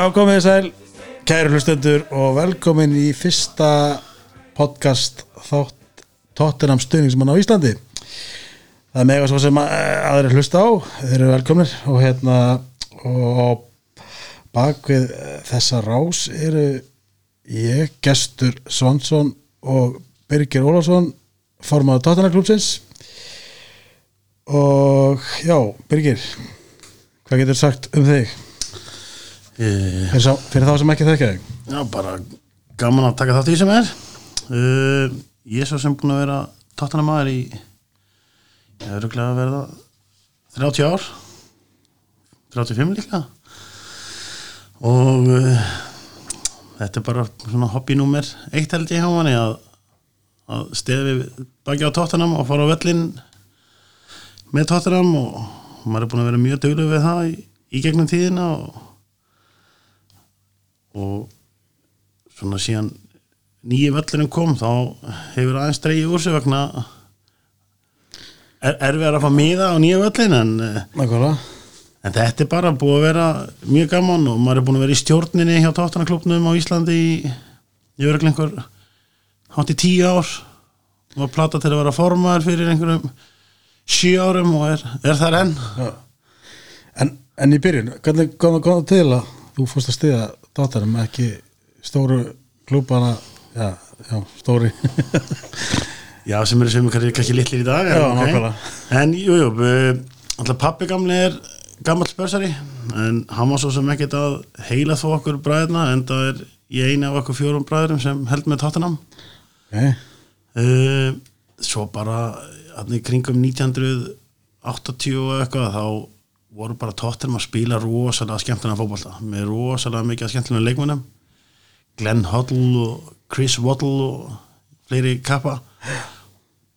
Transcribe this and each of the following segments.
Já, komið þið sæl, kæru hlustendur og velkomin í fyrsta podcast þátt Tottenham stuðningsmann á Íslandi Það er mega svo sem að- aðrir hlusta á þeir eru velkomnir og hérna og bak við þessa rás eru ég, Gestur Svansson og Birgir Ólafsson formaður Tottenham klúpsins og já, Birgir hvað getur sagt um þig? Uh, Fyrir, sá, fyrir þá sem ekki þekkja þig? Já, bara gaman að taka þátt í sem er. Uh, Ég er svo sem búin að vera tóttanamaður í ég er rúglega að verða 30 ár. 35 líka og uh, þetta er bara svona hobbynúmer eitt held ég hjá manni að, að stefi baki á tóttanam og fara á völlin með tóttanam og maður er búin að vera mjög duglega við það í, í gegnum tíðina og og svona síðan nýju völlurinn kom þá hefur aðeins dreigið úr sig vegna er, erfið að fá miða á nýju völlin en, eh, en þetta er bara búið að vera mjög gaman og maður er búin að vera í stjórninni hjá tóttanaklubnum á Íslandi í, ekki einhver hátt í tíu ár og var plata til að vera formaður fyrir einhverjum sjö árum og er, er þar enn Já. En, en í byrjun, hvernig kom það til að þú fórst að stiða dátarum ekki stóru klúbana já, já, stóri Já, sem eru sem kannski, kannski litlir í dag Já, nákvæmlega. En jú, jú, pappi gamli er gammal spörsari en hann var svo sem ekkert að heila þó okkur bræðina en það er ég eini af okkur fjórum bræðurum sem held með Tottenham okay. uh, Svo bara hann í kringum 1980 og eitthvað þá voru bara Tottenham að spila rosalega skemmtina fótbolta. Með rosalega mikið af skemmtilega leikmunum Glenn Hoddle og Chris Waddle og fleiri kappa.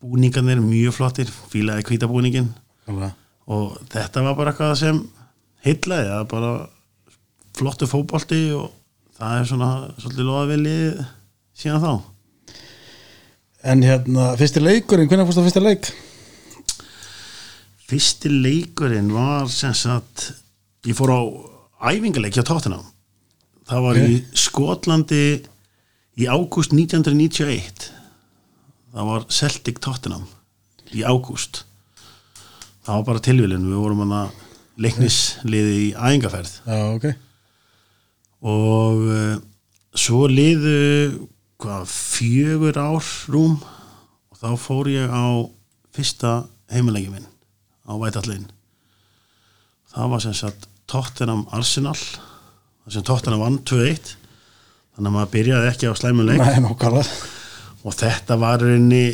Búningarnir mjög flottir fílaði hvítabúningin og þetta var bara eitthvað sem heitlaði, það var bara flottu fótbolti og það er svona svolítið loðavilið síðan þá. En hérna, fyrsti leikurinn, hvernig fórst það fyrsti leik? Fyrsti leikurinn var sem sagt ég fór á æfingarleik hjá Tottenham. Það var í Skotlandi í ágúst 1991 það var Celtic Tottenham í ágúst. Það var bara tilvílun við vorum hann að leiknisliði í æfingarferð Já, ok. Og uh, svo liðu hvað, fjögur ár rúm? Og þá fór ég á fyrsta heimilegin minn á Vætallin það var sem sagt Tottenham Arsenal það sem Tottenham vann 2-1 þannig að maður byrjaði ekki á slæmuleik Nei, og þetta var reyni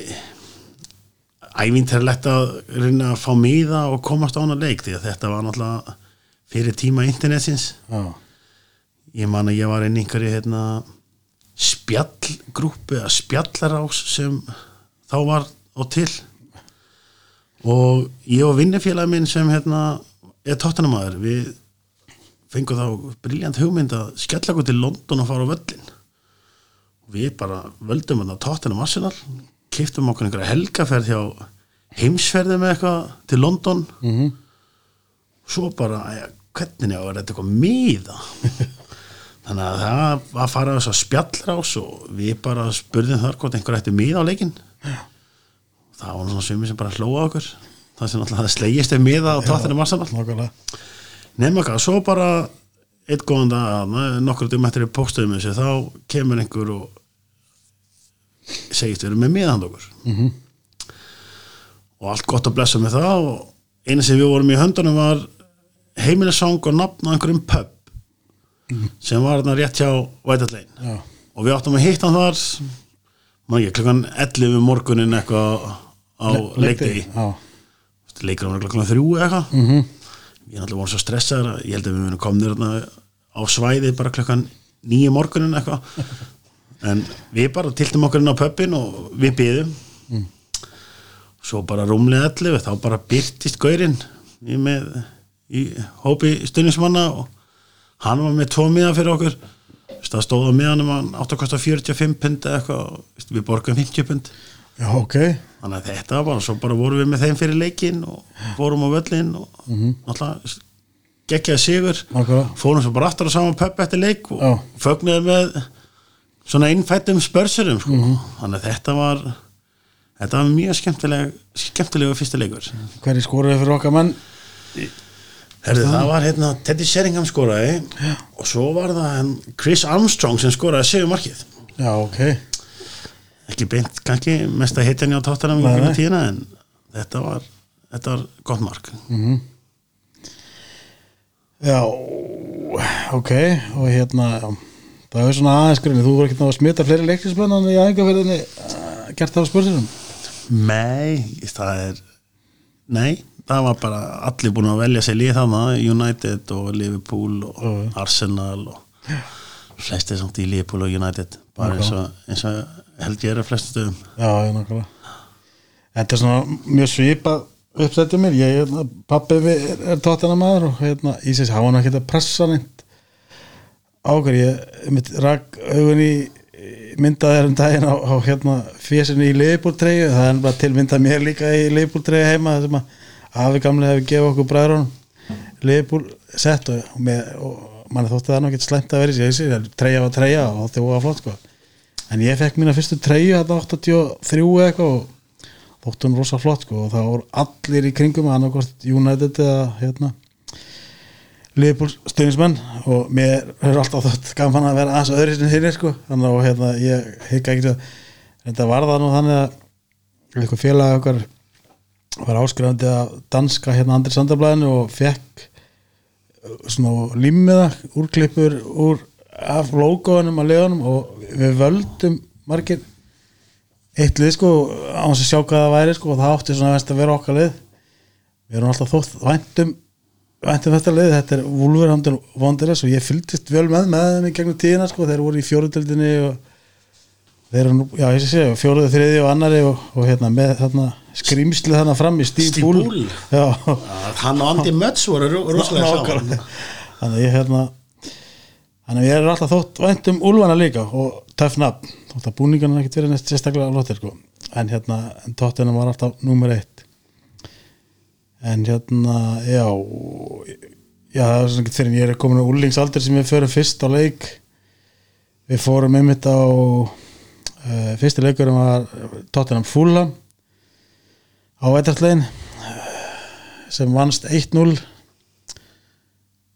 ævintærlegt að reyna að fá miða og komast á hana leik því að þetta var náttúrulega fyrir tíma internetsins. Já, ég man að ég var inn í einhverju hérna, spjallgrúpu eða spjallarás sem þá var á til og ég og vinnufélagi minn sem hérna, er tóttanamaður við fengum þá briljant hugmynd að skella okkur til London og fara á völlin við bara völdum að tóttanum Arsenal kiftum okkur einhverja helgaferð hjá heimsferði með eitthvað til London. Mm svo bara, ja, hvernig er þetta eitthvað miða? Þannig að það var að fara þess að spjallra ás og við bara spurðum þar hvort einhver ætti miða á leikin það var svona svimi sem bara hlóa okkur. Það sem alltaf slegist ef miða á Arsenal nákvæmlega. Nema hvað, svo bara eitt góðan dag, nokkur um eftir pókstöðum þessu, þá kemur einhver og segist við erum með miðan okkur. Mhm. og allt gott að blessa með það og eina sem við vorum í höndunum var heimilisang og nafn á einhverjum pub sem var þarna rétt hjá Vætallegin Já, og við áttum að hitta hann þar maður ekki, klukkan 11 morgunin eitthvað á leikdegi. leikur hann klukkan þrjú eða eitthvað. Mhm. Ég er náttúrulega voru svo stressaður að ég held að við munum komnir á svæði bara klukkan nýju morgunin eitthvað. En við bara tiltum okkur inn á pöppin og við byðum svo bara rúmlega 11 þá bara byrtist gaurinn í, með, í hópi stundismanna og hann var með tvo miða fyrir okkur. Það stóð á miðanum hann átt að kosta 45 pund eitthvað við borgum 50 pund Já, ok. Þannig að þetta var bara, svo bara vorum við með þeim fyrir leikin og fórum á völlin og náttúrulega geggjaði sigur. Nákvæmlega. fórum svo bara aftur á saman pöpp eftir leik og Já. fögnuði með svona innfættum spörsurum sko. Mhm. þannig að þetta var þetta var mjög skemmtileg skemmtilegu fyrsti leikur. Hverju skoruðu fyrir okkar menn? Herðu, það var hérna Teddy Sheringham skoraði og svo var það Chris Armstrong sem skoraði sigur markið já, ok, ekki beint kannski mest að hitja henni á tóttanum í tíðina en þetta var, þetta var gott mark. Já ok, og hérna já. það er svona aðeins grunni. Þú voru ekki náða að smita fleiri leiklismennan í aðeingaferðinni uh, gert það á spursinum Nei, það er Nei, það var bara allir búin að velja sér lið þarna United og Liverpool og. Arsenal og flestir samt í Liverpool og United bara eins og, eins og held ég er að flestu stöðum. Já, já, nákvæmlega. Þetta er svona mjög svipað uppsettum mér, ég, hérna, pappi er, er tóttina maður og hérna, ég sé hann var ekki að pressa neitt ákveð ég mitt rak augun í myndaði um daginn á, á hérna fésinu í leifbúrtreyju, það er bara tilmyndað mér líka í leifbúrtreyju heima þar sem að afi gamli hefur gefið okkur bræðrunum. Leifbúr sett og, og, og mann þótti það nú ekki slæmt að vera í sig treyja var treyja og var flott sko en ég fekk mína fyrstu treyju þetta 83 eða eitthvað og þóttum rosa flott sko og það voru allir í kringum annarkort United eða hérna Liverpool stuðnismenn og mér er alltaf þótt gaman að vera aðeins öðru sinni þínir sko þannig að hérna, ég hika ekki að þetta var það nú þannig að eitthvað félag okkar var áskrifandi að danska hérna Andri Sandablaðinu og fekk uh, svona límiða úrklippur úr af logoðunum að leðunum og við völdum margir eitt lið sko á þess að sjá hvað það væri sko og það átti svona vest að vera okkar lið. Við erum alltaf þótt væntum væntum þetta lið, þetta er Wolverhampton Wanderers og ég fylgdist vel með með þeim í gegnum tíðina sko, þeir voru í fjóruðöldinni og þeir eru nú, já ég sé sé fjóruðu, þriði og annari og, og hérna með þarna skrýmsli þarna fram í Bull. já, Hann og Andy Mötz voru rosalega saman. Þannig að ég hérna þannig að ég er alltaf þótt væntum úlfana líka og töff nafn. Þótt að búningarna ekkert verið næst sérstaklega lóttir sko. en hérna, en tóttina var alltaf númer eitt. En hérna, já já, það er svona ekki þegar ég er komin á úlingsaldur sem við förum fyrst á leik. Við fórum einmitt á uh, fyrsti leikurum var Tottenham Fulham á Edraslegin sem vannst 1-0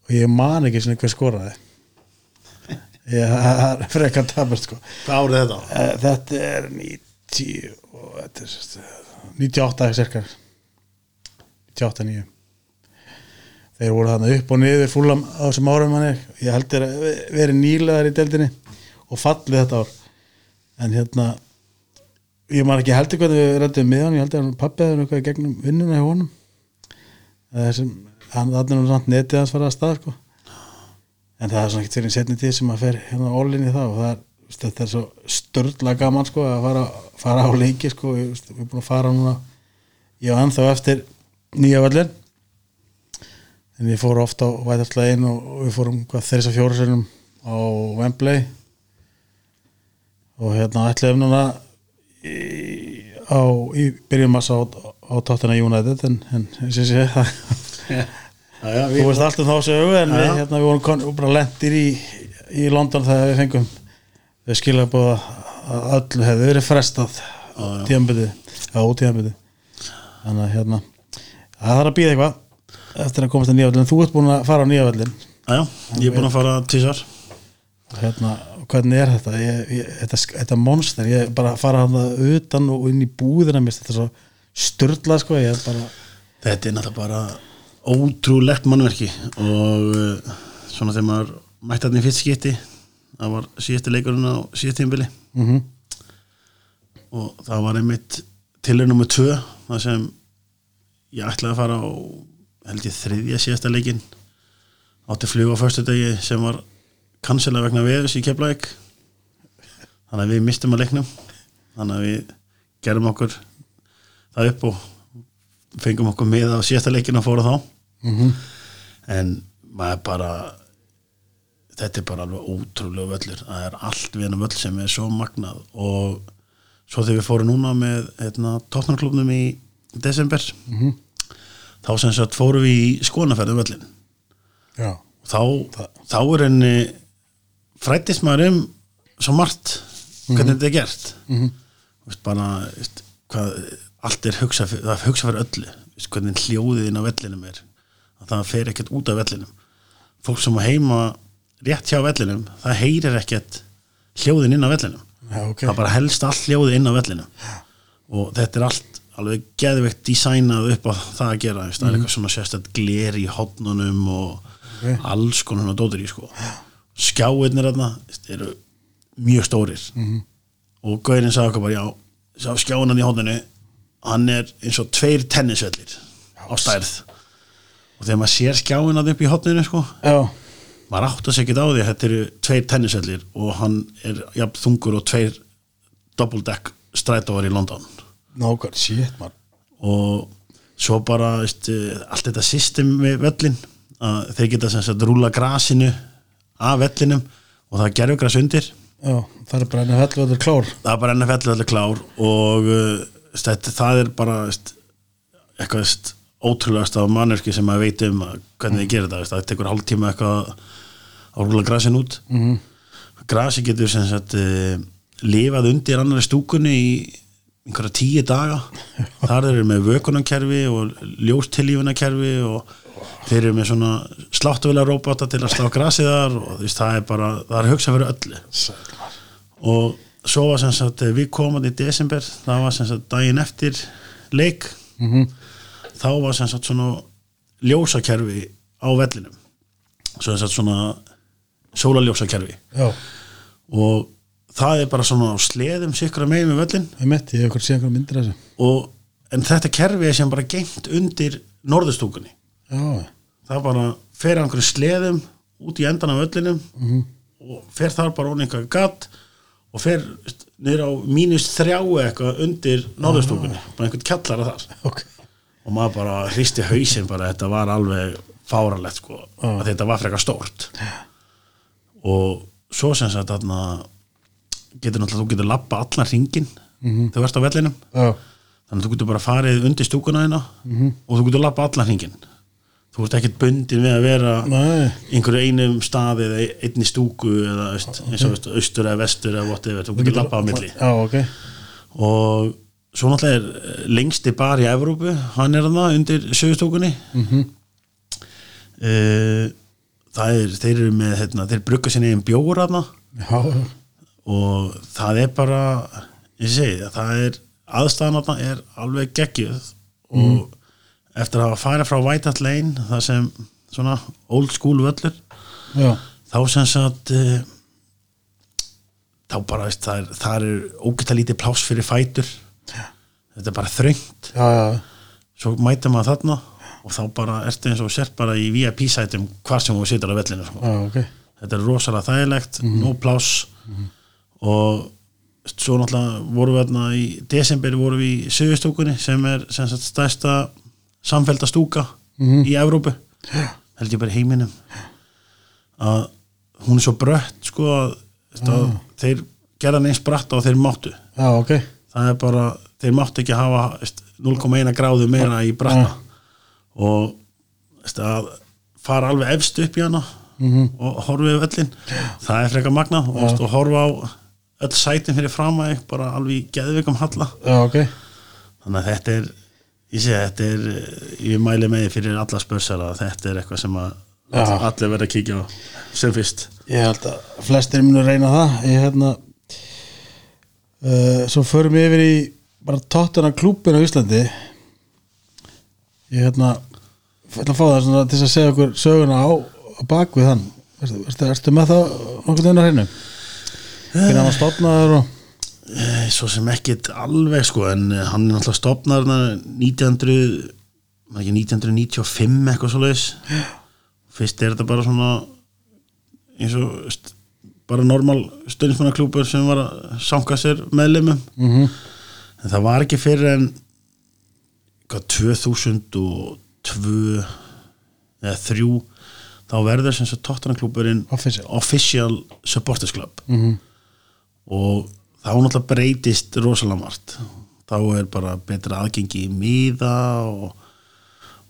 og ég man ekki svona hver skoraði það er frekar tapast sko. Hvað árið þetta? Eh, þetta er 90 og þetta er sérst, 98 cirka. 98 9 þeir voru þarna upp og niður fúlam á þessum árum manni. Ég held þeir að verið nýlegar í deildinni og fallið þetta ár. En hérna ég man ekki heldur hvernig við rættum með hann ég held að pappi hefði eitthvað í gegnum vinnuna hjá honum. Þessum, hann þannig nú samt netið hans fara að stað sko en það er svona ekkert fyrir setni tíð sem að fer hérna ólinni það og það er, þetta er svo störla gaman sko að fara, fara á leiki sko, við, við erum búin að fara núna ég var ennþá eftir nýja völlin en ég fór ofta á væðarslegin og, við fórum hvað þeirra fjóra sinum á Wembley. Og hérna ætlaðum núna í, á, í byrjum massa á, á tóttina United en, en sem sé það Þú veist allt um þá sögu en við, hérna, við vorum bara lendir í, í London þegar við fengum við skilja búið að öllu hefði verið frestað tíðanbytti á tíðanbytti þannig að hérna það þarf að býða eitthvað eftir að komast að nýjavöldin þú ert búin að fara á nýjavöldin ég er búin að fara tísar hérna, hvernig er þetta? Ég, ég, þetta, þetta monster, ég er bara fara hann utan og inn í búðina mér þetta svo styrla sko ég er bara, Þetta er náttúrulega bara ótrúlegt mannverki og uh, svona þegar maður mætti hann í fyrst skipti það var síðasti leikurinn á síðast tímbili mm og það var einmitt tilur nummer tvö það sem ég ætlaði að fara á held ég þriðja síðasta leikin átti flug á förstu degi sem var kansilað vegna veðus í Keflavík. Þannig að við mistum að leiknum. Þannig að við gerum okkur það upp og fengum okkur með á síðasta leikin og fóru þá mm en maður bara þetta er bara alveg ótrúlega völlur. Það er allt við hennar völl sem er svo magnað. Og svo þegar við fórum núna með hérna, tóknarklubnum í desember Mhm. þá sem sagt fórum við í skonaferðu völlin já, þá, þá er henni frættist maður um svo margt hvernig þetta er gert. Mhm. veist, bara veist, hvað, allt er hugsa það er hugsa fyrir öllu. Veist, hvernig hljóðið inn á vellinum er að það fer ekkert út af vellinum. Fólk sem á heima rétt hjá vellinum það heyrir ekkert hljóðin inn á vellinum. Já, ok. Það bara helst allt hljóðið inn á vellinum. Og þetta er allt alveg geðveikt designað upp á það að gera það er eitthvað svona sérstætt gler í hotnunum og Ok. alls konar svona dótur í sko. Skjáirnir veist, eru mjög stórir. -hmm. og Gaurin sagði okkur bara já, skjáinan í hotnunu hann er eins og tveir tennisvellir á stærð og þegar maður sér skjáin að upp í hotnunu sko já, maður átt að segja ekki á því þetta eru tveir tennisvellir og hann er jafn þungur og tveir double deck strætóvar í London. Nákvæm, shit man og svo bara veist, allt þetta system við völlin að þeir geta sem sagt rúla grasinu af vellinum og það er gerfugras undir. Já, það er bara er klár. Það er bara NFL vellir klár og uh, þetta, það er bara veist, eitthvað veist, ótrúlegast af mannurki sem maður veit um að hvernig þið gerir þetta, það tekur hálftíma eitthvað að rúla grasin út mm -hmm. grasi getur sem sagt uh, lifað undir annari stúkunni í einhverja tíu daga þar eru með vökunarkerfi og ljóstilífunarkerfi og þeir eru með svona sláttuvelar róbota til að slá grasið þar og veist, það er bara, það er hugsað fyrir öllu og svo var sem sagt eh, við komum í desember, það var sem sagt daginn eftir leik Mhm. Þá var sem sagt svona ljósakerfi á vellinum. Sem sagt svona sólaljósakerfi já, og það er bara svona á sleðum sikra megin með völlin ég metti, ég hef eitthvað séð einhver myndir þessu. Og, en þetta kerfi er sem bara geimt undir norðustúkunni já, það bara fer á einhverju sleðum út í endan af völlinum og fer þar bara ón einhver gatt og fer niður á mínus þrjáu eitthvað undir norðustúkunni, bara einhvern kjallara þar. Ok og maður bara hristi hausinn bara þetta var alveg fáralegt sko, að þetta var frekar stórt. Og svo sem sagt þarna getur náttúrulega, þú getur lappa allan ringin þegar þú ert á vellinum. Já, þannig að þú getur bara farið undir stúkuna hérna og þú getur lappa allan hringin þú ert ekkert bundin við að vera nei, einhverju einum staði eða einni stúku eða veist, eins og veist, austur eða vestur eða whatever, þú getur lappa á milli. Já, ok. Og svo náttúrulega er eh, lengsti bar í Evrópu, hann er þarna undir sögustúkunni mm -hmm. það er þeir eru með, hérna, þeir brugga sinni einn þarna. Já, og það er bara ég segi það, er aðstæðan þarna er alveg geggjuð. Og eftir að farið frá White Hat Lane það sem svona old school völlur já, þá sem sagt uh, þá bara veist, það er, er ógæta lítið pláss fyrir fætur þetta er bara þröngt. Svo mætir maður þarna og þá bara ertu eins og sért bara í VIP-sætum hvar sem þú situr á vellinu sko. já, ok. Þetta er rosalega þægilegt, no pláss og svo náttúrulega vorum við þarna í desember vorum við í sögustúkunni sem er sem sagt stærsta samfælda stúka í Evrópu. Held ég bara heiminum. Að hún er svo brött sko að, að þeir gerða hann eins bratta og þeir máttu. Já, ok, það er bara, þeir máttu ekki hafa veist, 0,1 gráðu meira í bratta og veist, að fara alveg efst upp í hana og horfa við öllin það er frekar magna og, veist, og horfa á öll sætin fyrir fram að bara alveg í geðvikum halla. Já, ok. Þannig að þetta er ég sé að þetta er ég mæli með fyrir alla spörsar að þetta er eitthvað sem að allir verða að kíkja á sem fyrst. Ég held að flestir munu reyna það. Ég hérna uh, Svo förum við yfir í bara tóttuna klúbin á Íslandi. Ég hérna ætla að fá það til að segja okkur söguna á, á bakvið hann. Erstu, erstu, erstu með það nokkuð þeirna hreinu? Hvernig hann var stofnaður og Eh, svo sem ekkit alveg sko en eh, hann er náttúrulega stopnar 1900 var ekki 1995 eitthvað svo leiðis fyrst er þetta bara svona eins og bara normal stöðnismannaklúpur sem var að sanga sér meðlemum mm en það var ekki fyrir en hvað, 2002 eða 3 þá verður sem sagt tóttanarklúpurinn Official. official supporters club -hmm. og þá náttúrulega breytist rosalega margt þá er bara betra aðgengi í miða og,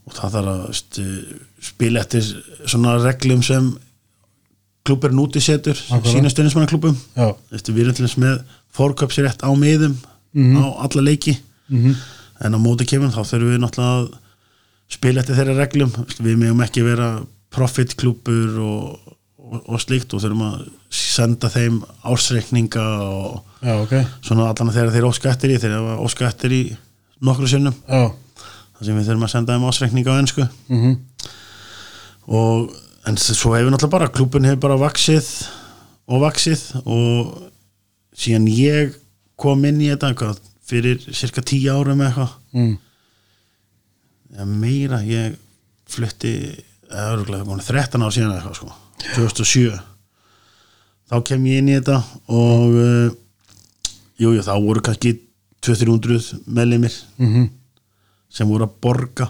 og það þarf að sti, spila eftir svona reglum sem setur Nákvæmlega. sína stundismannaklúbum Já, við erum til þess með fórköpsrétt á miðum Mhm. á alla leiki. Mm en á móti kemur þá þurfum við náttúrulega að spila eftir þeirra reglum. Við megum ekki vera profitklúbur og, og, og slíkt og þurfum að senda þeim ársreikninga og já, ok. svona allan þegar þeir óska eftir í þeir óska eftir í nokkru sinnum. Já, þar sem við þurfum að senda þeim ásreikninga á ennsku mm og en svo hefur náttúrulega bara klúbun hefur bara vaksið og vaksið og síðan ég kom inn í þetta eitthvað, fyrir cirka tíu árum eitthvað. Mm. eða meira, ég flutti örgulega, það 13 ár síðan eitthvað sko, 2007 þá kem ég inn í þetta og uh, jú, jú, þá voru kannski 200-300 meðlimir Mm sem voru að borga.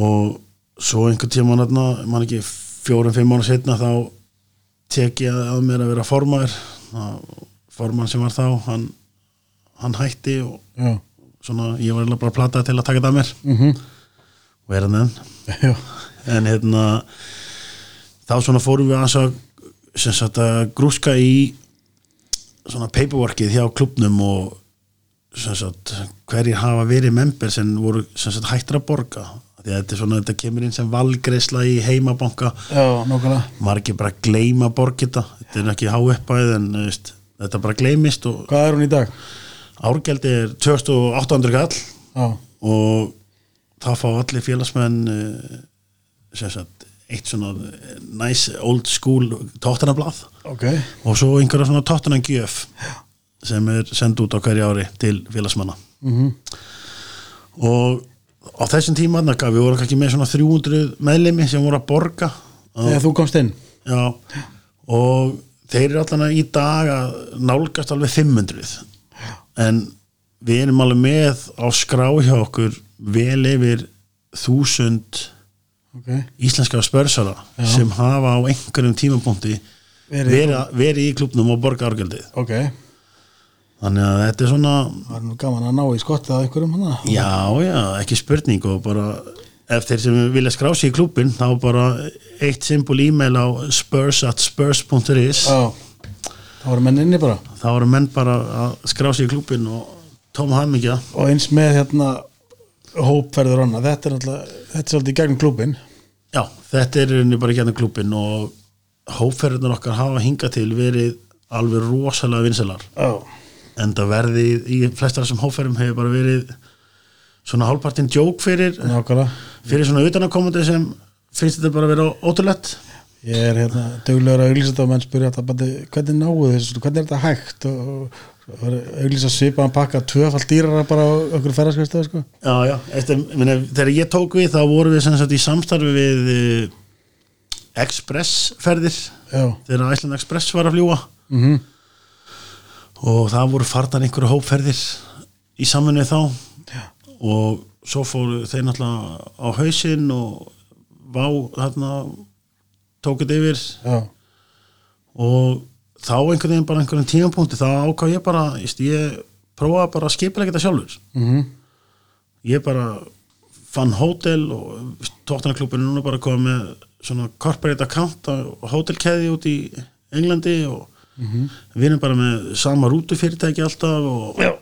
Og svo einhvern tíma mann, ekki fjórum-fimm mánu setna þá tek ég að mér að vera formaður. Formann sem var þá hann, hann hætti og Já, svona, ég var bara að plata til að taka þetta að mér. Mm og er hann. Enn já, en hérna þá svona fórum við aðeins að sem sagt að grúska í svona paperworkið hjá klubnum og sem sagt hverjir hafa verið member sem voru sem sagt hættir að borga þetta svona, þetta kemur inn sem valgreisla í heimabanka, já, margir bara gleyma að borga þetta, er ekki háuppæð en þú veist, þetta bara gleymist og Hvað er hún í dag? árgjaldi er 2800 kall. Já, og það fá allir félagsmenn eh, sem sagt eitt svona nice old school tóttunablað ok. Og svo einhverja svona tóttunangjöf sem er send út á hverju ári til félagsmanna. Mm og á þessum tíma við vorum kannski með svona 300 meðlimi sem voru að borga. Þegar þú komst inn? Já, og þeir eru allan í dag að nálgast alveg 500 en við erum alveg með á skrá hjá okkur vel yfir þúsund Ok, íslenska spörsara Já. sem hafa á einhverjum tímapunkti Verið- verið, verið í klubnum og borga árgjaldið ok þannig að þetta er svona Það er nú gaman að ná í skottið að einhverjum hana já, já, ekki spurning og bara ef þeir sem vilja skrá sig í klubin þá bara eitt simpul e-mail á spurs at spurs.is það voru menn inni bara. Þá eru menn bara að skrá sig í klubin og tóma hamingja Og eins með hérna hópferður hana Þetta er alltaf, þetta er svolítið í gegnum klúbin já, þetta er bara hérna klubin og hóferðunar okkar hafa hingað til verið alveg rosalega vinselar Já, en það verði í flestar þessum hóferðum hefur bara verið svona hálfpartinn djók fyrir nákvæmlega. fyrir svona utanakomandi sem finnst þetta bara að vera ótrúlegt. Ég er hérna duglegur að auglýsa þetta og menn spyrja bara, hvernig náu þessu, hvernig er þetta hægt? Og, og auglýsa svipaðan pakka tvöfald dýrara bara á okkur ferðarskvæðstöðu sko. já, já, eftir, minna, þegar ég tók við þá vorum við sem sagt í samstarfi við uh, Express-ferðir Já, þegar Iceland Express var að fljúa mhm, og það voru farnar einhverju hópferðir í samfunni þá. Já. og svo fóru þeir náttúrulega á hausinn og vá þarna tók þetta yfir. Já, og þá einhvern veginn bara einhverjum tímapunkti þá ákvað ég bara íst, ég prófaði bara að skipa þetta sjálfur. Mhm, ég bara fann hótel og tóttanarklubin er núna bara komið með svona corporate account á hótelkeði út í Englandi og við erum bara með sama rútufyrirtæki alltaf og Já.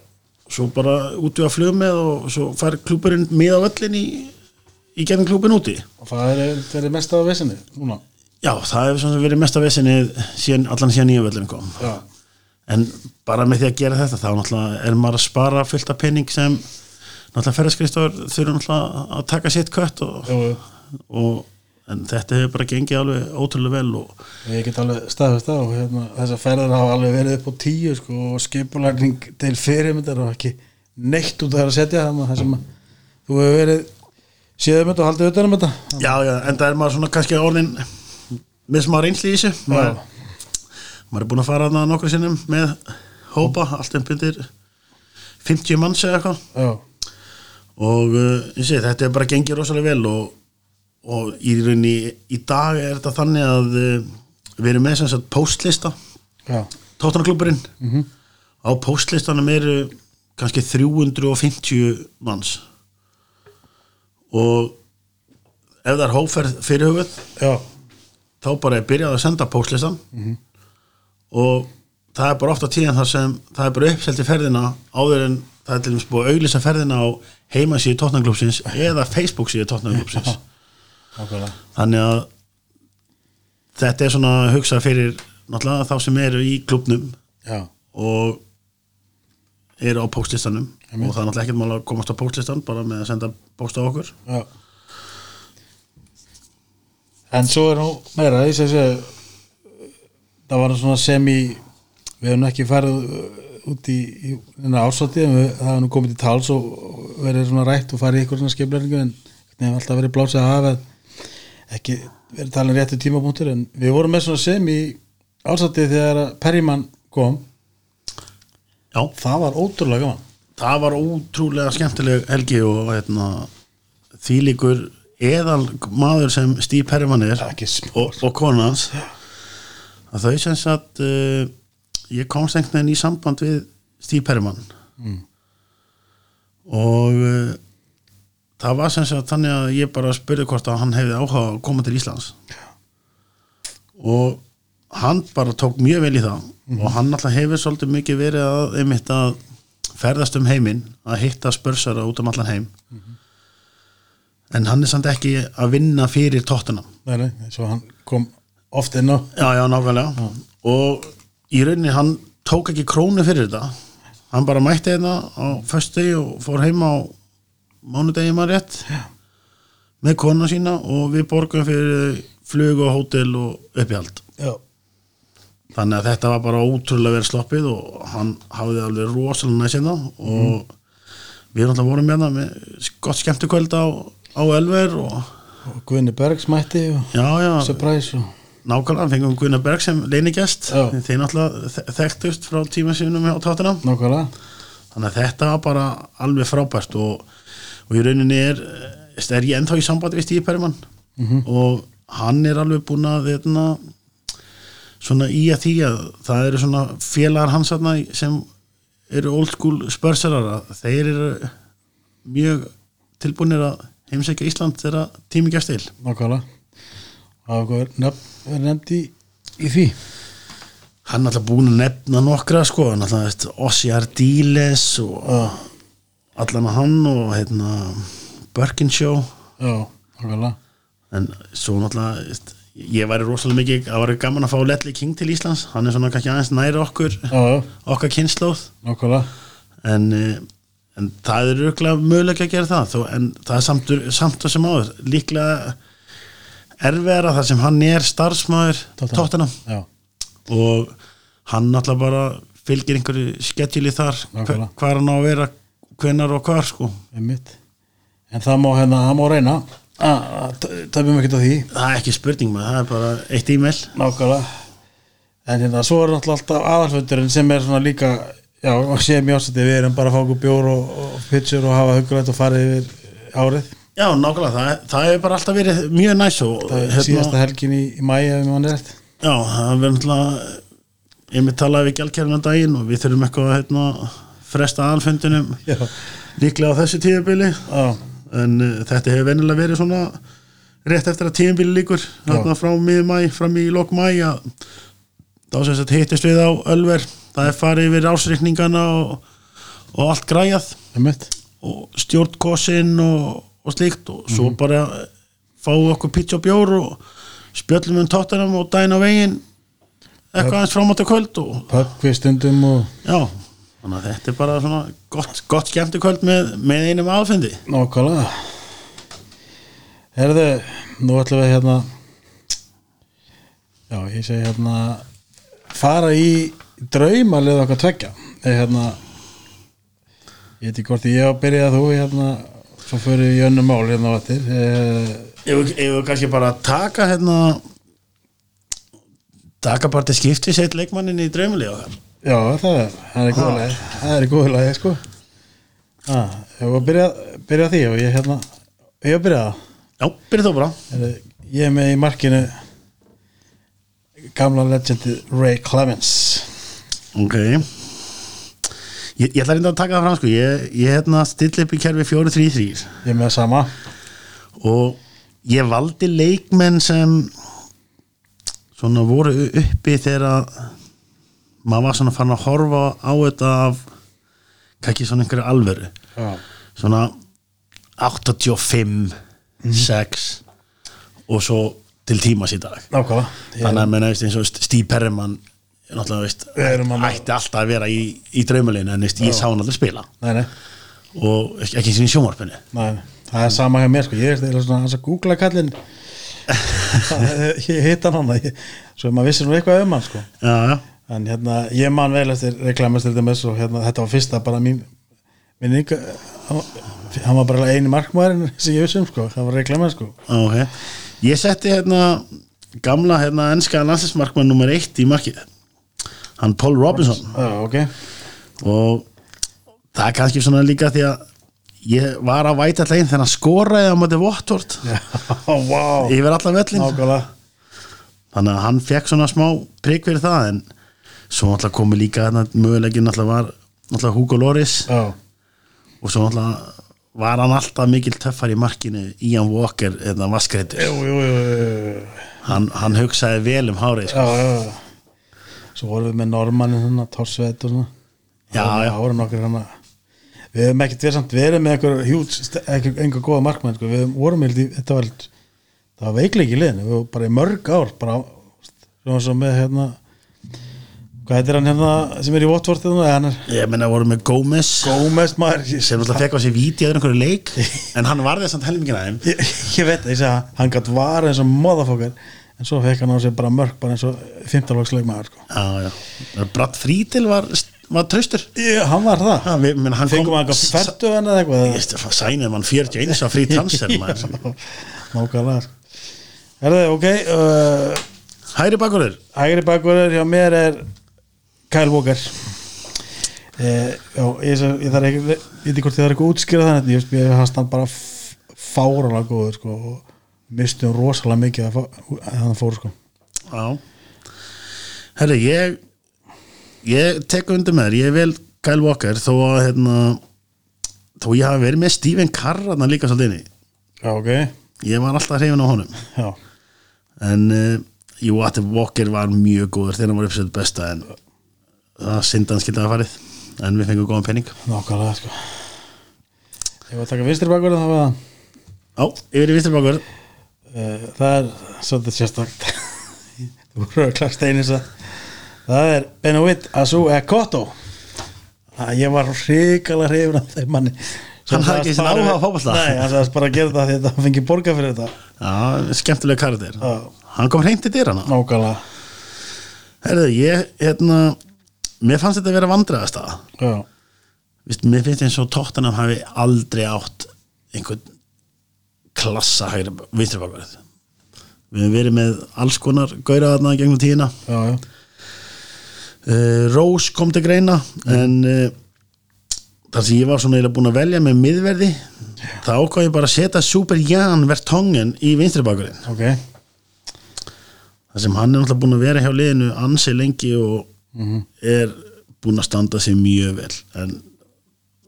svo bara út í að flug með og svo fær klúburinn með á öllin í, í gerðin klúbin úti og það er, það er mest af vesinni núna já, það hefur svona verið mesta vesinni síðan, allan síðan nýja völlin kom Já, en bara með því að gera þetta þá náttúrulega er maður að spara fullt af penning sem náttúrulega ferðarskristóður þurfa náttúrulega að taka sitt kött og, jú, jú. og en þetta hefur bara gengið alveg ótrúlega vel og Ég get alveg staðfest á hérna, þessar ferðar hafa alveg verið upp á tíu sko, og skipulækning til fyrirmyndar og ekki neitt út af það að setja þannig það sem að þú hefur verið séðum þetta og haldið utan um þetta. Já, já, en það er maður svona kannski orðin með smá reynsli í þessu. Maður, maður er búin að fara þarna nokkru sinnum með hópa, allt um byndir 50 manns eða eitthvað. Og uh, ég segi, þetta er bara gengið rosalega vel og, og í rauninni í dag er þetta þannig að uh, við erum með sem sagt postlista tóttanarklubburinn Mhm. á postlistanum eru kannski 350 manns. Og ef það er hóferð fyrir hugað já, þá bara er byrjað að senda póstlistan. Og það er bara ofta tíðan þar sem það er bara uppselt í ferðina áður en það er til dæmis búið að auglýsa ferðina á heimasíðu tóknanglúpsins eða Facebook síðu tóknanglúpsins nákvæmlega. Þannig að þetta er svona hugsað fyrir náttúrulega þá sem eru í klubnum já, og eru á póstlistanum. Og það er náttúrulega ekkert mál að komast á póstlistan bara með að senda póst á okkur. Já. En svo er nú meira ég segi að það var svona sem í við hefum ekki farið uh, út í, í við, það hefum komið til tals og verið svona rætt og farið í ykkur svona skiplæringu en það hefur alltaf verið blásið að hafa ekki verið talin réttu tímapunktur en við vorum með svona sem í ásóti þegar að Perryman kom. Já, það var ótrúlega gaman. Það var ótrúlega skemmtileg helgi og hérna, þvílíkur eðal maður sem Steve Perriman er og, og konans að þau sem sagt uh, ég komst einhvern veginn í samband við Steve Perriman Mm. og uh, það var sem sagt þannig að ég bara spurði hvort að hann hefði áhuga að koma til Íslands. Og hann bara tók mjög vel í það. Og hann alltaf hefur svolítið mikið verið að einmitt að ferðast um heiminn að hitta spörsara út um allan heim. En hann er samt ekki að vinna fyrir tóttuna Nei, nei, svo hann kom oft inn á. Já, já, nákvæmlega. Og í rauninni hann tók ekki krónu fyrir þetta. Hann bara mætti hérna á föstudegi og fór heim á mánudegi maður rétt Já. með kona sína og við borgum fyrir flug og hótel og uppihald. Já, þannig að þetta var bara ótrúlega verið sloppið og hann hafði alveg rosalega næst hérna og við erum alltaf vorum hérna með gott skemmtukvöld á, á Elver og og Guðni Bergs mætti og surprise og nákvæmlega fengum Gunnar Berg sem leinigest þeir náttúrulega þe- þekktust frá tíma sínum á tóttina nákvæmlega. Þannig að þetta var bara alveg frábært og, og í rauninni er er ég ennþá í sambandi við Stíð Perrimann og hann er alveg búinn að þeirna, svona í að því að það eru svona félagar hans sem eru old school spörsarar að þeir eru mjög tilbúinir að heimsækja Ísland þegar tími gefst til. Nákvæmlega. Það verið nefnd í, í því? Hann er alltaf búin að nefna nokkra sko, hann alltaf Ossi Ardiles og allan að hann og hérna nákvæmlega. En svo náttúrulega ég væri rosalega mikið, það væri gaman að fá Letli King til Íslands, hann er svona kannski aðeins næri okkur, já, já, okkar kynnslóð en, eh, en það er röglega mögulega að gera það þó, en það er samt, samt að sem áður líklega erfiðara þar sem hann er starfsmæður tóttina og hann náttúrulega bara fylgir einhverju skedjuli þar hvað er hann á að vera hvenar og hvar sko. Einmitt. En það má hérna, það má reyna að töfum ekki á því. Það er ekki spurning maður, það er bara eitt e-mail. Nákvæmlega. En hérna, svo er náttúrulega alltaf aðalfundurinn sem er svona líka já, og sé mjög ásætti, við erum bara að fá okkur bjór og, og pitchur og hafa hugulegt og farið yfir árið. Já nákvæmlega, það, það hefur bara alltaf verið mjög næs og er síðasta helgin í, í mæi ef mann er rétt. Já, það verður náttúrulega ég með talaði við gjaldkerfina daginn og við þurfum eitthvað að hérna, fresta aðalfundinum. Já, líklega á þessu tíðabili en uh, þetta hefur venilega verið svona rétt eftir að tíðabili líkur frá miður mæ, fram í lok mæ að þá sem þetta hittist við á Ölver. Það er farið yfir ásreikningana og, og allt græjað. Og stjórnkosin og, og slíkt. Og svo bara fáum okkur pizza og bjór og spjöllum um tóttunum og á veginn. Eitthvað aðeins fram á þetta kvöld og pub við stundum og já, þannig að þetta er bara svona gott, gott skemmtu kvöld með, með einum aðfendi nákvæmlega. Herðu, nú ætlum við hérna já, ég segi hérna fara í draumalið okkar tveggja. Eða hérna ég veit ekki hvort ég á að byrja þú hérna, svo fyrir í önnum mál hérna á eh, ef við- ef við kannski bara taka hérna taka bara til skipti seitt leikmannin í draumili okkar já, það er, það er góðlega það er góðlega, sko. Ah, ég var að byrja, byrja því og ég hérna, ég var að byrja það. Já, byrja þú bara. Ég er með í markinu gamla legendi Ray Clemens. Ok. Ég, ég ætla reynda að taka það fram sko. Ég, ég hérna still upp í kerfi 4-3-3 ég er með sama. Og ég valdi leikmenn sem svona voru uppi þegar maður var svona fann að horfa á þetta af kannski svona einhverju alvöru. Já, svona 85 6 og svo til tímas í dag. Nákvæmlega. Þannig að menna, veist, eins og Steve Perriman náttúrulega, veist, ætti alltaf að vera í, í draumalinu en veist, ég sá hann aldrei spila. Nei, nei, og ekki ekki sem í sjónvarpinu. Nei, það er sama hjá mér sko. Ég er svona hans að googla kallinn. Ég hitt hann hann Svo maður vissi nú eitthvað um hann sko. Já, já, En hérna, ég man vel eftir reklamast til dæmis og hérna, þetta var fyrsta bara mín minn ynga hann, var- bara eini markmaðurinn sem ég vissi um sko, það var reklamast sko. Ok. Ég setti hérna gamla hérna ennska landsinsmarkmann nummer eitt í markið. Hann Paul Robinson. Já, ok. Og það er kannski svona líka því að ég var að væta alltaf einn þegar hann skoraði á móti Votvort yfir völlin Nákvæmlega. Þannig að hann fekk svona smá prigg fyrir það en svo náttúrulega komi líka mögulegin náttúrulega var náttúrulega Hugo Loris Já, og svo náttúrulega var hann alltaf mikil töffar í markinu Ian Walker eða vaskreitur jú, jú. hann, hann hugsaði vel um hárið sko. Svo vorum við með Normannin svona, Torsveit og svona Já, já. Hann Við hefum ekkert verið samt verið með einhver hjút, einhver, góða markmann sko. Við vorum held í, þetta var var veikleiki í liðinu, við vorum bara í mörg ár bara, svona svo með hérna hvað heitir hann hérna sem er í Watford hérna, er ég menna voru með Gómez Gómez maður sem náttúrulega fekk á sig víti eða einhverju leik en hann varði samt helmingina þeim ég, ég veit, ég segja, hann gætt var eins og móðafokkar, en svo fekk hann á sig bara mörg, bara eins og 15 loksleik maður sko. já, já. Bratt Frítil var, var traustur ég, hann var það Já, við, menn, hann fengum hann eitthvað færtu hann eða eitthvað Ég sænið mann 41 á frí maður. nákvæmlega sko. Herðu, ok uh, Hæri bakurur hægri bakverður hjá mér er Kyle Walker. Eh, já, ég, ég, ég þarf ekki ég veit hvort ég þarf ekki að útskýra það ég, ég hans hann bara fáralega góður sko, og mistum rosalega mikið að, að hann fór sko. Já. Herri, ég ég tek undir með þér, ég vil Kyle Walker þó að hérna, þó ég hafi verið með Stephen Carr þarna líka svolítið já, ok. Ég var alltaf hrifin á honum. Já, en uh, jú, Walker var mjög góður þegar hann var uppsett besta en það syndan skildi að farið en við fengum góðan penning nákvæmlega sko. ég var að taka vinstri bakverð þá var það Já, yfir í vinstri bakur Eh, það er svolítið sérstakt. Þú voru að klart einis að það er Benoit Azu Ekoto ég var hrikalega hrifin af þeim manni. Hann hafði ekki þessi áhuga á fótbolta? nei, hann sagðist bara að gera það því að hann fengi borga fyrir þetta. Já, skemmtilega karakter. Já. Hann kom hreint í dyrana. Nákvæmlega. Herðu, ég, hérna Mér fannst þetta að vera vandræðast að Vist, Mér finnst eins og tóttanam hafi aldrei átt einhvern klassa hægri vinstri bakverð. Við hefum verið með alls konar gaura þarna gegnum tíðina. Já, já, uh, Rose kom til greina en uh, þar sem ég var svona eiginlega búin að velja með miðverði þá ákvað ég bara að setja Super Jan Vertongen í vinstri bakverðin. Ok. Þar sem hann er náttúrulega búin að vera hjá liðinu ansi lengi og er búin að standa sig mjög vel en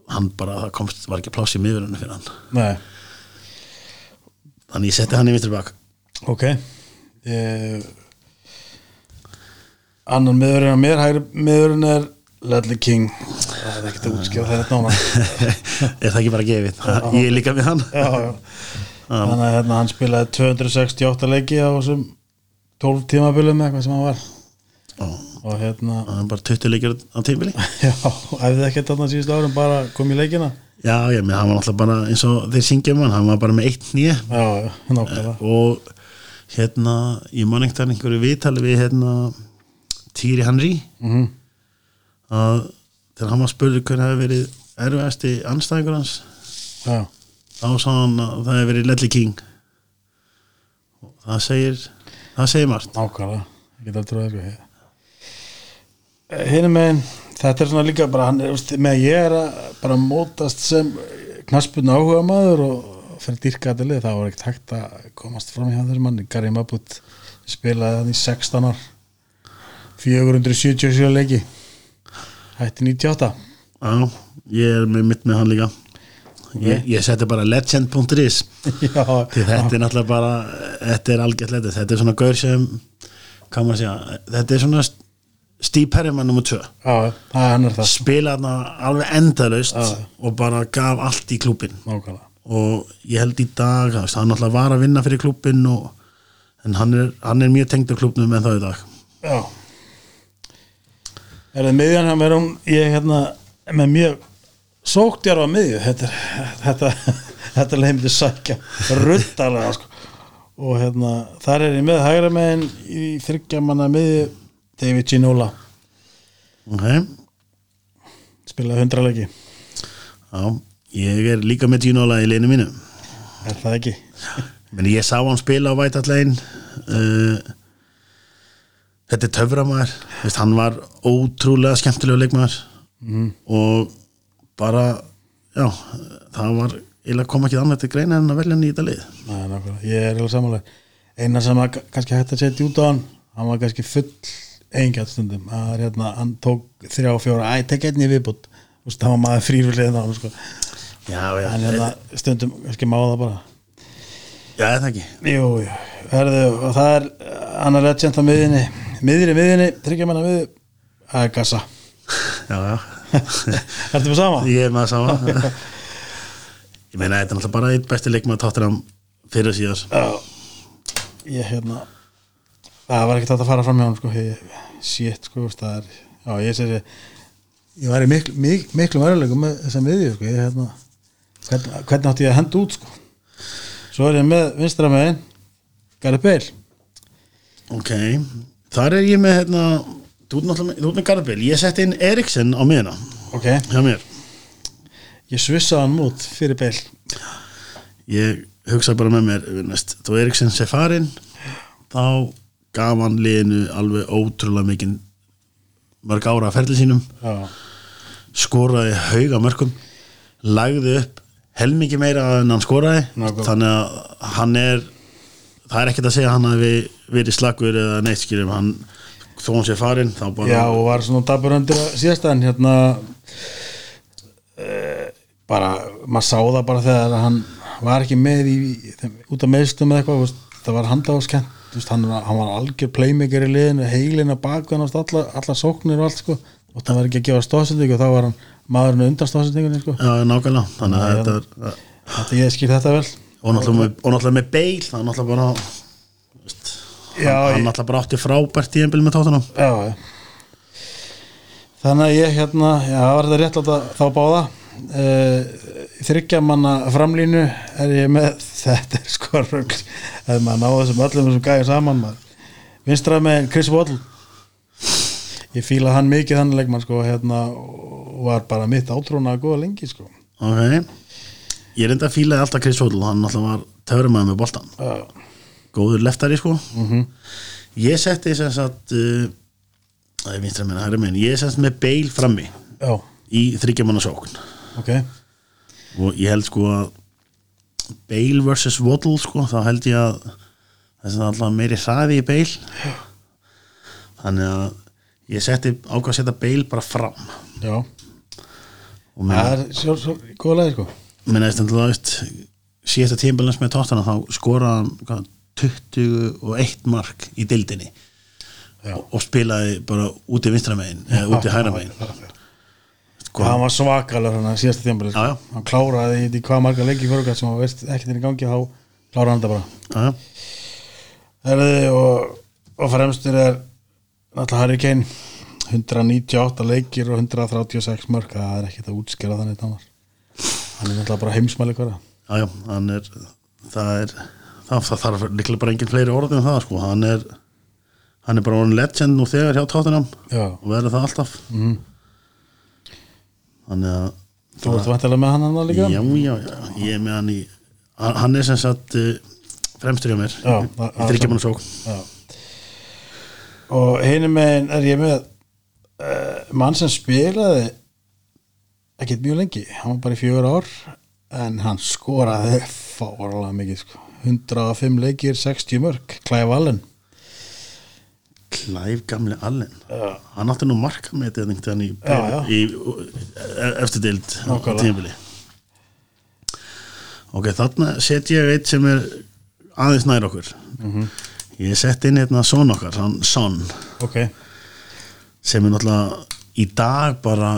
hann bara, það komst, var ekki pláss í miðverðinu fyrir hann. Nei, þannig ég setti hann í vinstri bak. Ok. Ég, annan miðurinn af mér hægri miðurinn er Ledley King. Það er ekkert að útskjára það er nána er það ekki bara gefið, ég er líka með hann. Já, já. þannig að hérna, hann spilaði 268 leiki á þessum 12 tímabilum eitthvað sem hann var. Já, og hérna, hann er bara 20 leikir á tímili já, æfði ekkert þarna síðustu árum bara kom í leikina? Já, ég með hann var náttúrulega bara eins og þeir syngja um hann, hann var bara með eitt nýja já, nákvæmlega. Og hérna ég man ekkert einhverju viðtali við hérna Týri Henry. Mm að þegar hann var spurður hvernig hefði verið erfiðasti anstæðingur hans já, þá sá hann að það hefði verið Ledley King. Og það segir það segir margt. Nákvæmlega. Ég get aldrei að hinn megin þetta er svona líka bara hann með ég er að bara mótast sem knaspun áhuga maður og fyrir dýrkatilið þá var ekkert hægt að komast fram hjá þessum manni. Gary Mabut spilaði hann í 16 ár 477 leiki hætti 98 já, ég er með mitt með hann líka. Ég, ég seti bara legend.is þetta er náttúrulega bara þetta er algjört letið, þetta er svona gaur sem maður að segja, þetta er svona Steve Perryman nr. 2 já, það er hann er það spila þarna alveg endalaust Já. og bara gaf allt í klúbin nákvæmlega. Og ég held í dag hann náttúrulega var að vinna fyrir klúbin og, en hann er, hann er mjög tengdur klúbnum en þá í dag. Já. Er það miðjan hann er hún ég hérna með mjög sóktjar á miðju. Þetta, er- þetta, þetta leið myndi sækja ruttalega sko. og hérna þar er ég með hægra megin í þryggjamanna miðju David Ginola ok, spilaði hundra leiki já ég er líka með Ginola í leinu mínu. Er það ekki? Meni, ég sá hann spila á Lane uh, þetta er töframæður hann var ótrúlega skemmtilega leikmaður. Mhm. og bara já, það var eiginlega kom ekki annað til greina en að velja þetta lið. Nei, nákvæmlega, ég er alveg samanlega eina sem að kannski hægt að setja út á hann hann var kannski full engjart stundum. Er hérna, hann tók þrjá og fjóra æ, tek einni viðbútt það var maður frýrfylgðið þá sko. já, já, en hérna, stundum kannski má það bara. Já, það ekki? Jú, jú, herðu, og það er hann er legend á miðinni miðinni, tryggja manna miði er gassa já, já, Ertu með sama? ég er með það sama. Ég meina, þetta er náttúrulega bara eitt besti leikmaður táttir hann fyrir síðar Já, ég hérna það var ekkert að fara fram hjá hann sko, shit sko, er já, ég sér ég var í miklu, mik, miklu verðuleikum með þessa miðju sko, ég hérna hvern, hvernig átti ég að henda út sko? Svo er ég með vinstra megin Gareth Bale. Ok, þar er ég með hérna, þú ert með, með Garðabil ég setti inn Eriksen á miðuna ok, hjá mér. Ég svissaði hann út fyrir Bale. Ég hugsa bara með mér þú Eriksen sé farinn þá gaf hann liðinu alveg ótrúlega mikinn mörg ára að ferli sínum. Já, skoraði hauga mörgum lagði upp helmingi meira en hann skoraði. Nákvæmlega. þannig að hann er það er ekkert að segja að hann hafi verið slagur eða neitt skýrum hann, þó hann sé farinn þá bara já og var svona dabur undir að síðast en hérna e, bara, maður sá það bara þegar hann var ekki með í, út af meðstum eða eitthvað, það var handáskent hann, var- hann var algjör playmaker í liðinu heilin að baka hann alla, alla sóknir og allt sko, og það var ekki að gefa stóðsendingu og þá var hann maðurinn undan stóðsendingunni sko. já, nákvæmlega. Þannig að þetta er þetta ég skil þetta vel. Og náttúrulega með, beil það er náttúrulega bara veist, Já, hann, hann ég- náttúrulega bara átti frábært tíðanbíl með tóttunum já, já. þannig að ég hérna já, var þetta rétt láta þá báða uh, þryggja manna framlínu er ég með. Þetta er sko rögl ef maður náðu þessum öllum þessum gæði saman maður. vinstra með Chris Waddle. Ég fíla hann mikið þannig leikmann sko hérna var bara mitt átrúna að góða lengi sko. Ok. Ég enda að fílaði alltaf Chris Hoddle hann náttúrulega var töframæður með boltan já, góður leftari sko. Mhm. ég setti sem sagt uh, það er vinstra minna, hæra minn ég setti með beil frammi já, í þryggjamanna sókn ok. Og ég held sko að Bale vs. Waddle sko, þá held ég að þess að alltaf meiri hraði í Bale. Þannig að ég setti ákvað að setja Bale bara fram. Já, það er svo góða leið sko. Minna eftir að veist síðasta tímbalans með tóttana þá hvað, 21 mark í dildinni og, og spilaði bara út í vinstra megin eða út í og hann var svakalur hann að síðasta Já, já. hann kláraði í hvað marga leiki fyrir sem hann veist ekkert er í gangi þá kláraði hann þetta bara. Herði, og, og fremstur er náttúrulega Harry Kane. 198 leikir og 136 mörg það er ekkert að útskjara þannig þannig hann er náttúrulega bara heimsmæli hverja já, já, hann er það er það, það þarf líklega bara engin fleiri orðið um það sko, hann er hann er bara orðin legend nú þegar hjá tóttunum já, og verður það alltaf. Mm. Þannig að þú ert vantilega með hann hann líka? Já, já, já, ég er með hann í hann er sem sagt uh, fremstur hjá mér Já, í það- það- þryggjamann sók og hinum megin er ég með uh, mann sem spilaði ekkert mjög lengi. Hann var bara í fjögur ár en hann skoraði fárlega mikið sko. 105 leikir, 60 mörg Clive Allen Clive gamli Allen. Já. hann átti nú marka með þetta já. í, í eftir dild Nákvæmlega. tímabili. Ok, þarna set ég eitt sem er aðeins nær okkur. Ég sett inn hérna son okkar hann son, ok, sem er náttúrulega í dag bara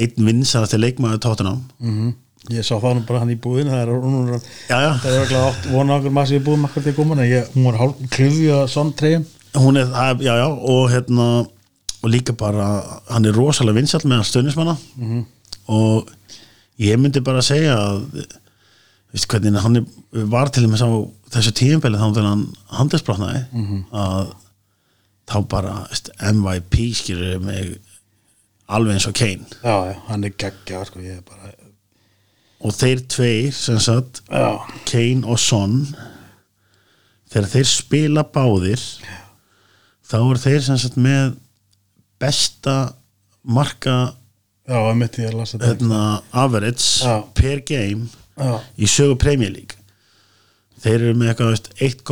einn vinsarast til leikmaður tóttunum mm ég sá það nú bara hann í búðinu það er hún er já, já, það er ekki átt vona okkur maður sem ég búið makkar til góman hún var hálf klifja sonn treyjum hún er, já, já, og hérna og líka bara, hann er rosalega vinsall með stöðnismanna -hmm. og ég myndi bara segja að veist hvernig hann var til þess á þessu tíumbeli þá þegar hann handelsbrotnaði að þá bara veist, MYP skilur mig alveg eins og Kane. Já, já, hann er geggja sko, ég bara og þeir tveir sem sagt já, Kane og Son þegar þeir spila báðir þá er þeir sem sagt með besta marka hérna, average Já. per game já, í sögu Premier League. Þeir eru með eitthvað veist, 1,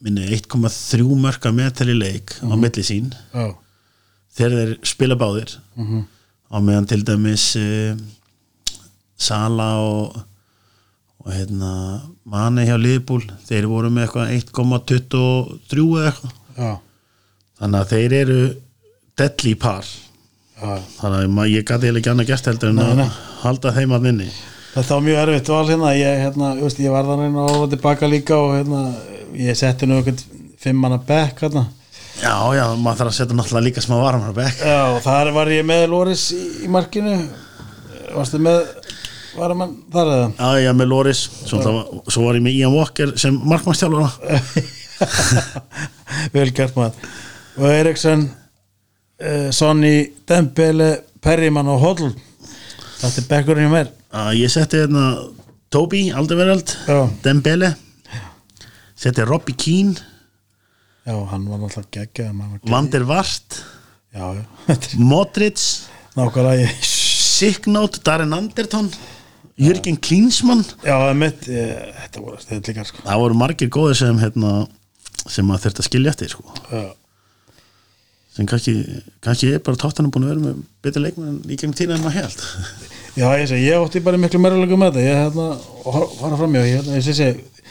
minni, 1,3 mörka meðtali leik á milli sín. Já, þeir spila báðir. Mhm, á meðan til dæmis uh, Sala og og hérna Mane hjá Liverpool þeir voru með eitthvað 1,23 eða eitthvað já, þannig að þeir eru deadly par. Já. Þannig að ég gæti ekki annað gert heldur en að halda þeim að minni Þetta var mjög erfitt val hérna, ég, hérna, veist, ég var það reyna að horfa tilbaka líka og hérna, ég setti nú einhvern fimm manna bekk hérna. já, já, maður þarf að setja náttúrulega líka smá varmar bekk Já, þar var ég með Loris í, í markinu, varstu með, var mann þar eða? já, já, með Loris. Svo, var, svo var ég með Ian Walker sem markmannstjálfara Vel gert maður. Og Eriksson, uh, Sonny, Dembele, Perryman og Hodl, þetta er bekkurinn hjá mér. Uh, ég setti hérna Toby Aldervereld, Já. Dembele setti Robbie Keane Já, hann var náttúrulega geggjað, maður var Van der Vart Modric. Signót, Darren Anderton Jürgen Klinsmann Já, mitt, ég, þetta voru þetta líka, sko. það voru margir góðir sem hérna, sem maður þurfti að skilja eftir sko. Já. sem kannski, kannski er bara tóttanum búin að vera með betur leikmenn í gegnum tína en maður held Já, ég segi, ég ótti bara miklu meðurlega með þetta ég hérna, fara fram hjá ég, hérna, ég segi,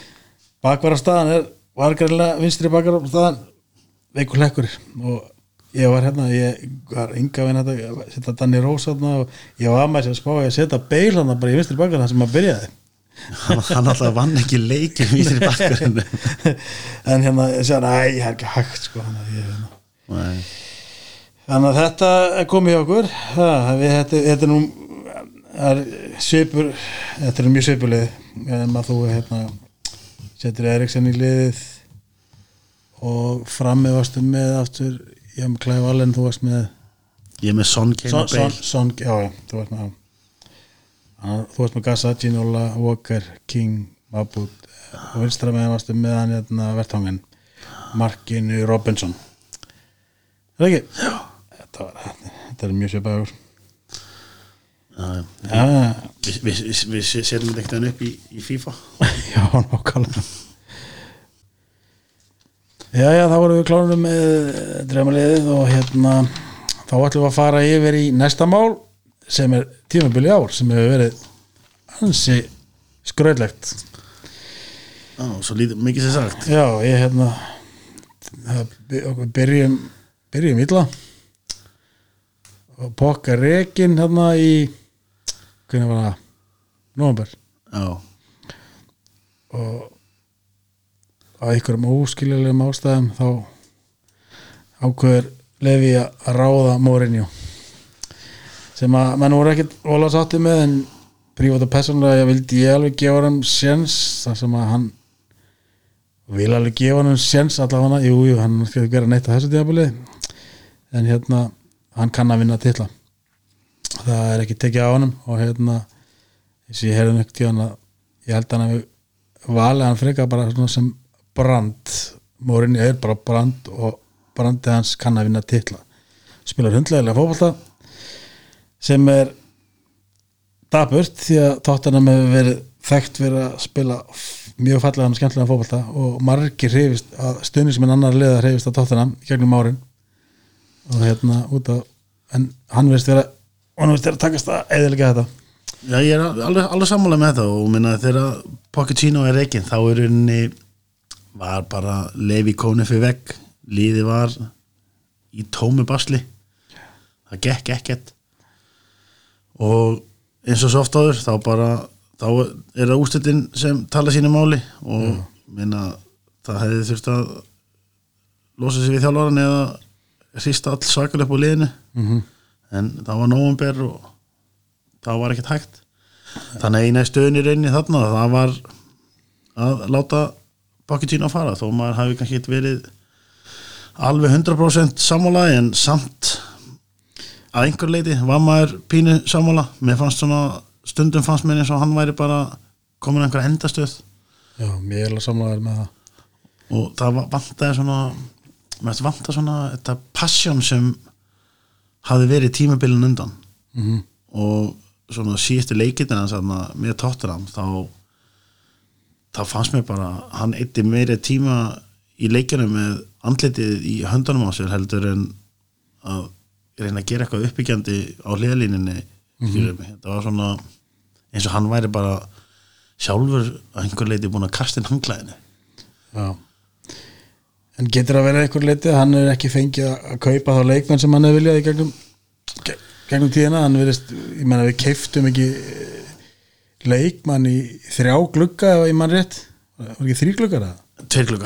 bakvara staðan er var græðilega vinstri bakvara staðan veikur hlekkur og ég var hérna, ég var ynga veginn þetta, ég setja Danny Rose hérna og ég var að maður sem spá ég að setja beil hérna bara í vinstri bakvara sem maður byrjaði hann, hann alltaf vann ekki leikir í þessari bakkarinn en hérna, ég segi, næ, ég er ekki hægt sko, hérna, ég, hérna. Þannig að þetta er komið okkur. Þetta, er nú er svipur þetta er mjög svipulið en að þú hérna, setur Eriksen í liðið og frammi varstu með aftur. Ég hef með Clive Allen, þú varst með ég er með Son Kane og Bale. Son, já, þú varst með já. Hann- þú varst með Gassa, Ginola, Walker King, Mabut og vinstra með varstu með hann hérna verðtangen Markinu Robinson. Er það ekki? Já. Þetta, var, þetta er mjög svipaður Já, já. Við, við, við, við setjum þetta ekkert upp í, í FIFA. Já, nákvæmlega. Já, já, þá vorum við klárunum með drefmaliðið og hérna þá ætlum við að fara yfir í næsta mál sem er tímabili ár sem hefur verið hansi skröðlegt Já, svo lítið mikið sér sagt Já, ég hérna okkur byrjum byrjum illa. Og pokka rekin hérna í hvernig var það? Nómber Já, og að einhverjum óskiljulegum ástæðum þá ákveður lefi að ráða Mourinho sem að menn voru ekkert óla sátti með en prívat og persónulega ég vildi ég alveg gefa hann sjens þar sem að hann vil alveg gefa hann sjens allavega, jú, jú, hann skal gera neitt á þessu tíðabili en hérna, hann kann að vinna titla. Það er ekki tekið á honum og hérna eins og ég heyrði nögt í hann að ég held að hann hefur valið hann frekar bara svona sem brand. Mórinni er bara brand og brandið hans kann að vinna titla. Spilar hundlega fótbolta sem er daburt því að tóttanum hefur verið þekkt fyrir að spila mjög fallega og skemmtilega fótbolta og margir hreyfist að stundin sem en annar liða hreyfist að tóttanum gegnum árin. Og hérna út af en hann verðist vera hann verðist vera að takast að eðilega þetta. Já, ég er alveg, alveg sammála með þetta og minna þegar Pochettino er reygin þá er unni var bara lefi kóni fyrir vegg. Líði var í tómi basli. Það gekk ekkert og eins og svo oft áður þá bara þá er það úrstöldin sem tala sínu máli og minna það hefði þurft að losa sig við þjálfaran eða hrista all svakar upp á liðinu. Mhm. en það var nóvember og það var ekkert hægt. Þannig að eina stöðun í reyni þarna það var að láta Pochettino að fara þó maður hafi kannski verið alveg 100% sammála en samt að einhver leiti var maður pínu sammála. Mér fannst svona, stundum fannst mér eins og hann væri bara komin einhver endastöð. Já, mér er alveg samlaður með það. Og það va- vantaði svona mér vantaði svona þetta passion sem hafi verið tímabilin undan. Mhm. og svona síðustu leikitina með Tottenham þá þá fannst mér bara hann eitti meiri tíma í leikjunum með andlitið í höndunum á sér heldur en að reyna að gera eitthvað uppbyggjandi á hliðalíninni mm -hmm. það var svona eins og hann væri bara sjálfur að einhver leiti búin að kasta inn hanglæðinu Já En getur að vera einhver leiti að hann er ekki fengið að kaupa þá leikmenn sem hann hefur viljað í gegnum, ge- gegnum tíðina hann verist, ég menna við keiftum ekki eh, leikmann í þrjá glugga ef ég mann rétt var ekki þrý gluggar það?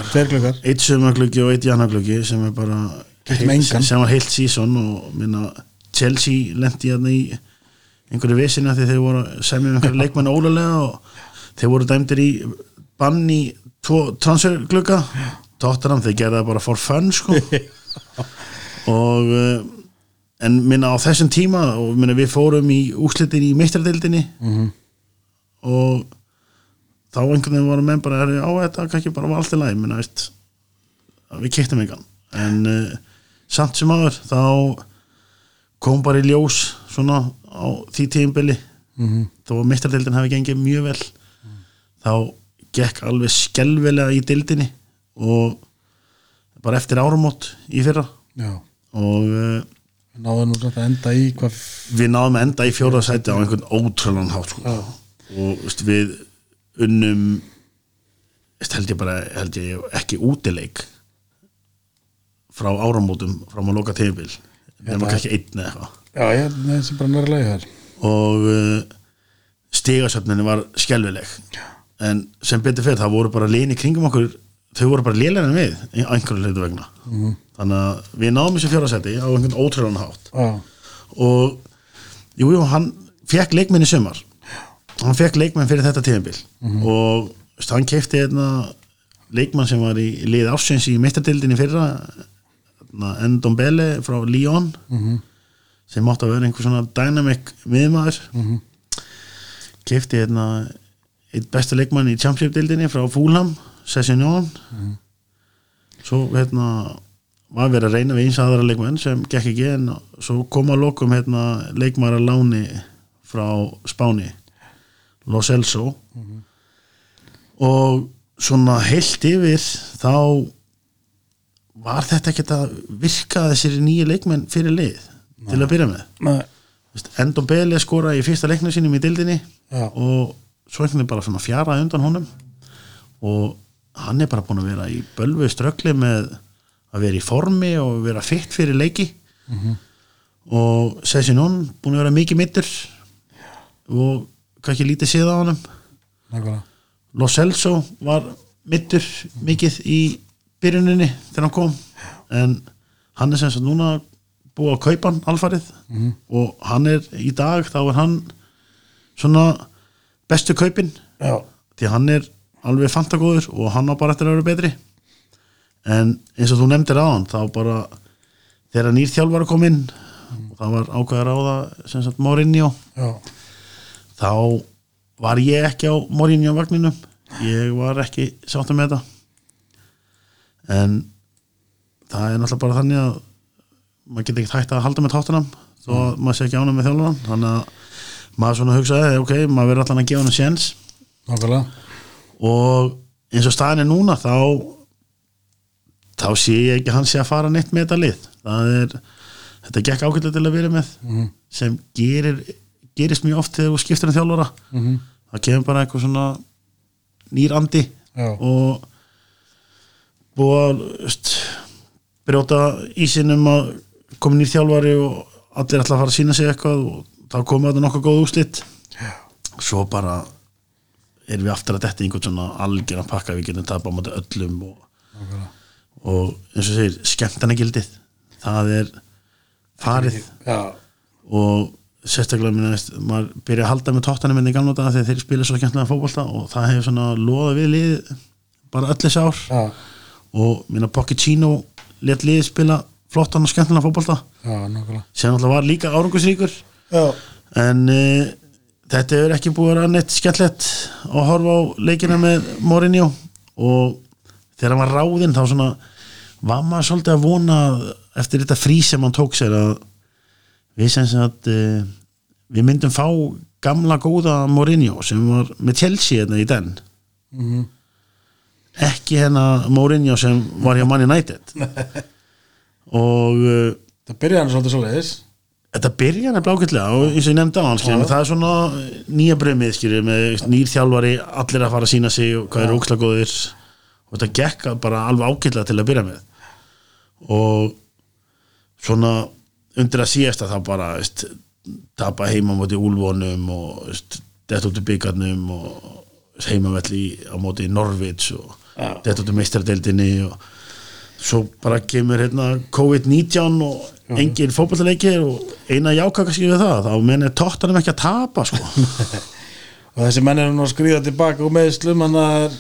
tveir gluggar eitt sömagluggi og eitt janagluggi sem er bara. Sem var heilt sísón og minna Chelsea lendi hérna í einhverju vesina því þeir voru semja um einhverju leikmenn ólega og þeir voru dæmdir í bann í tvo transferglugga. Tottenham þeir gerða það bara for fun sko. Og uh, en minna á þessum tíma og minna við fórum í úslitin í meistradildinni Mhm. og þá einhvern veginn voru menn bara "Herri, á þetta kannski bara var allt í lagi. Minna, veist, við kiktum engan. En uh, samt sem aður þá kom bara í ljós svona á því tíðinbili Mhm. þó að meistardildin hafi gengið mjög vel þá gekk alveg skelvilega í dildinni og bara eftir áramót í fyrra. Já, og uh, náðu nú samt að enda í hvað við náðum að enda í fjóra sæti á einhvern ótrúlan hátt sko. Og veist, við unnum held ég bara held ég ekki útileik frá áramótum frá maður loka tíðinbil nema það- kannski einn eða eitthvað. Já, ég það er sem bara nærlega þar. Og uh, stigasöfninni var skelvileg en sem betur fyrir það voru bara líni kringum okkur þau voru bara lélega en við einhverju hlutu vegna. Mhm. þannig að við náðum þessu fjórasetti á einhvern ótrúlan hátt. Já, og jú, jú, hann fekk leikmenn í sumar. Hann fekk leikmenn fyrir þetta tíðanbíl og veist, hann kefti hérna leikmann sem var í lið ársins í meistardildinni fyrra hérna, Endon Bele frá Lyon Mhm. sem mátti að vera einhver svona dynamic miðmaður Mhm. kefti hérna eitt besta leikmann í Championship-dildinni frá Fulham, Sessignon. Svo hérna var verið að reyna við eins aðra leikmenn sem gekk ekki en svo kom að lokum hérna leikmæra láni frá Spáni Lo Celso og svona heilt yfir þá var þetta ekkert að virka þessir nýju leikmenn fyrir lið til að byrja með? Nei, Endon Bele skora í fyrsta leiknum sínum í dildinni Já. og svo einhvern veginn bara svona fjara undan honum. Og hann er bara búin að vera í bölvu ströggli með að vera í formi og vera fitt fyrir leiki. Og Sessinón búin að vera mikið mittur og kannski lítið séð á honum. Lo Celso var mittur mikið í byrjuninni þegar hann kom. En hann er sem sagt núna búið að kaupa hann alfarið. Og hann er í dag þá er hann svona bestu kaupin. Já, því hann er alveg fantagóður og hann á bara eftir að vera betri. En eins og þú nefndir á hann þá bara þegar nýr þjálfar að koma inn og það var ákveðar á það sem sagt Mourinho já, þá var ég ekki á Mourinho vagninum ég var ekki sáttum með þetta en það er náttúrulega bara þannig að maður getur ekki hægt að halda með tóttunum þó að maður sé ekki ánum með þjálfunan þannig að maður svona hugsaði ok, maður verður alltaf að gefa hann séns og eins og staðin er núna þá þá sé ég ekki að hann sé að fara neitt með þetta lið það er, þetta gekk ákveðlega til að vera með Mhm. sem gerir gerist mjög oft þegar þú skiptir um þjálfara Mhm. það kemur bara eitthvað svona nýr andi Já. og búið að veist, brjóta ísinn um að koma nýr þjálfari og allir ætla að fara að sína sig eitthvað og þá komið þetta nokkuð góð úslit svo bara erum við aftur að detta einhvern svona algjöran pakka við getum tapað á móti öllum og, og eins og segir skemmtana gildið það er farið. Já, og sérstaklega minna, veist, maður byrja að halda með tóttanum minni í gamla daga þegar þeir spila svo skemmtilega fótbolta og það hefur svona loða við lið bara öll þessi ár. Já, og minna Pochettino let liðið spila flottan og skemmtilega fótbolta. Já, nákvæmlega. Sem alltaf var líka árangusríkur Já, en uh, þetta hefur ekki búið að vera neitt skemmtilegt að horfa á leikina með Mourinho. Og þegar hann var ráðinn þá svona var maður svolítið að vona eftir þetta frí sem hann tók sér að við sem sagt uh, við myndum fá gamla góða Mourinho sem var með Chelsea hérna í den. Mhm. Ekki hérna Mourinho sem var hjá Man United. Og uh, það byrjaði hann svolítið svoleiðis. Þetta byrja nefnilega ágætlega og eins og ég nefndi á hann skiljum, það er svona nýja brömið skiljum, með nýr þjálfari, allir að fara að sína sig og hvað er óksla góðir. Og þetta gekk bara alveg ágætlega til að byrja með. Og svona undir að síðasta þá bara veist, tapa heima á móti úlvonum og dett út í byggarnum og heimavelli á móti Norvits og Dett út í meistardeildinni og svo bara kemur hérna COVID-19 og engin fótballleikir og eina jákaka skilur það þá menn er tóttanum ekki að tapa sko. og þessi menn er nú að skrýða tilbaka og meðslum hann að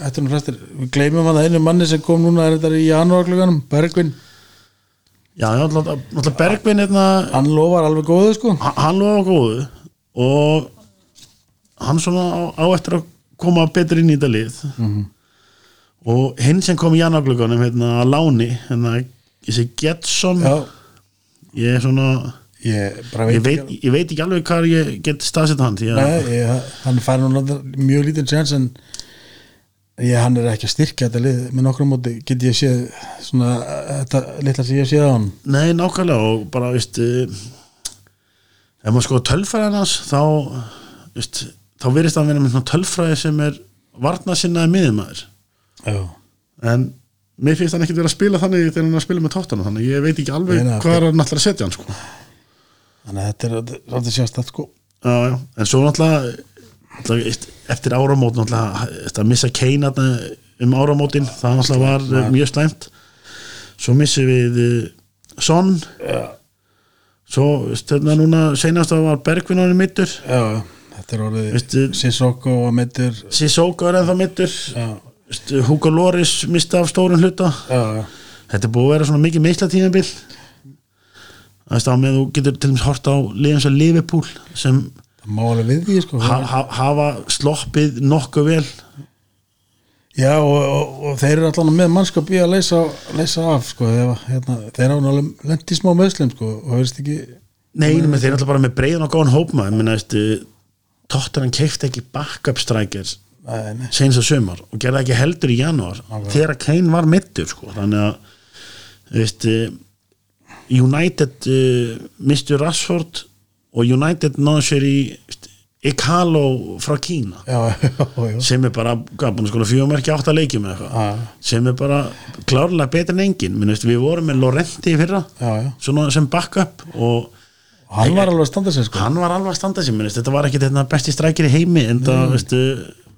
þetta er nú flestir, við gleymum hann að einu manni sem kom núna er þetta í janúarkluganum, Bergvin. Já, já, náttúrulega Bergvin hérna, hann lofar alveg góðu sko. Hann- hann lofa góðu og hann svona á, á eftir að koma betur inn í þetta lið og hinn sem kom í janaglugunum hérna að láni hérna, þessi Getson já, ég er svona ég bara ég veit, veit, ég veit ekki alveg hvað ég get staðsett hann að Nei, ég, hann fær nú mjög lítinn sjans en ég, hann er ekki að styrkja þetta lið með nokkrum móti. Get ég séð svona þetta litla sem ég séð á hann Nei, nákvæmlega og bara, veist uh, ef maður sko tölfræðan hans þá, veist þá verist það að vera með svona tölfræði sem er varna sinnaði miðumæður já, en mér finnst hann ekki vera að spila þannig þegar hann er að spila með tóttana þannig að ég veit ekki alveg Nei, nei, hvað er hann alltaf að setja hann sko. þannig að þetta er sjást þetta sko. Já, já. en svo náttúrulega eftir áramót náttúrulega eftir að missa Kane um áramótin það náttúrulega var ja. mjög slæmt. Svo missum við uh, Son. Svo veist, hérna núna seinast að var Bergvin orðin mittur já þetta er orðið Sissoko og Mittur Sissoko er ennþá mittur já, Hugo Loris mista af stórum hluta. Já, já. Þetta er búið að vera svona mikið meisla tímabil það er stáð með þú getur til dæmis hort á liðan sem Liverpool sem það alveg því sko. Ha, ha, hafa sloppið nokkuð vel. Já og, og, og þeir eru allan með mannskap í að leysa, leysa af sko þegar, hérna, þeir náttúrulega lent í smá meðslum sko og veist ekki Nei, þeir er alltaf bara með breiðan og góðan hópma ég meina, veistu, Tottenham keifti ekki backup strikers senst að sumar og gerði ekki heldur í janúar þegar Kane var mittur sko. þannig að veist, eh, United uh, mistu Rashford og United náðu sér í veist, Ikalo frá Kína já, já, já. sem er bara, fjögumærki átt að leikjum eða eitthvað, sem er bara klárlega betur en engin, Minn, veist, við vorum með Lorenti í fyrra, sem backup og hann var alveg að standa sér sko. hann var alveg að standa sér, þetta var ekki þetta besti strækir í heimi, en það, veistu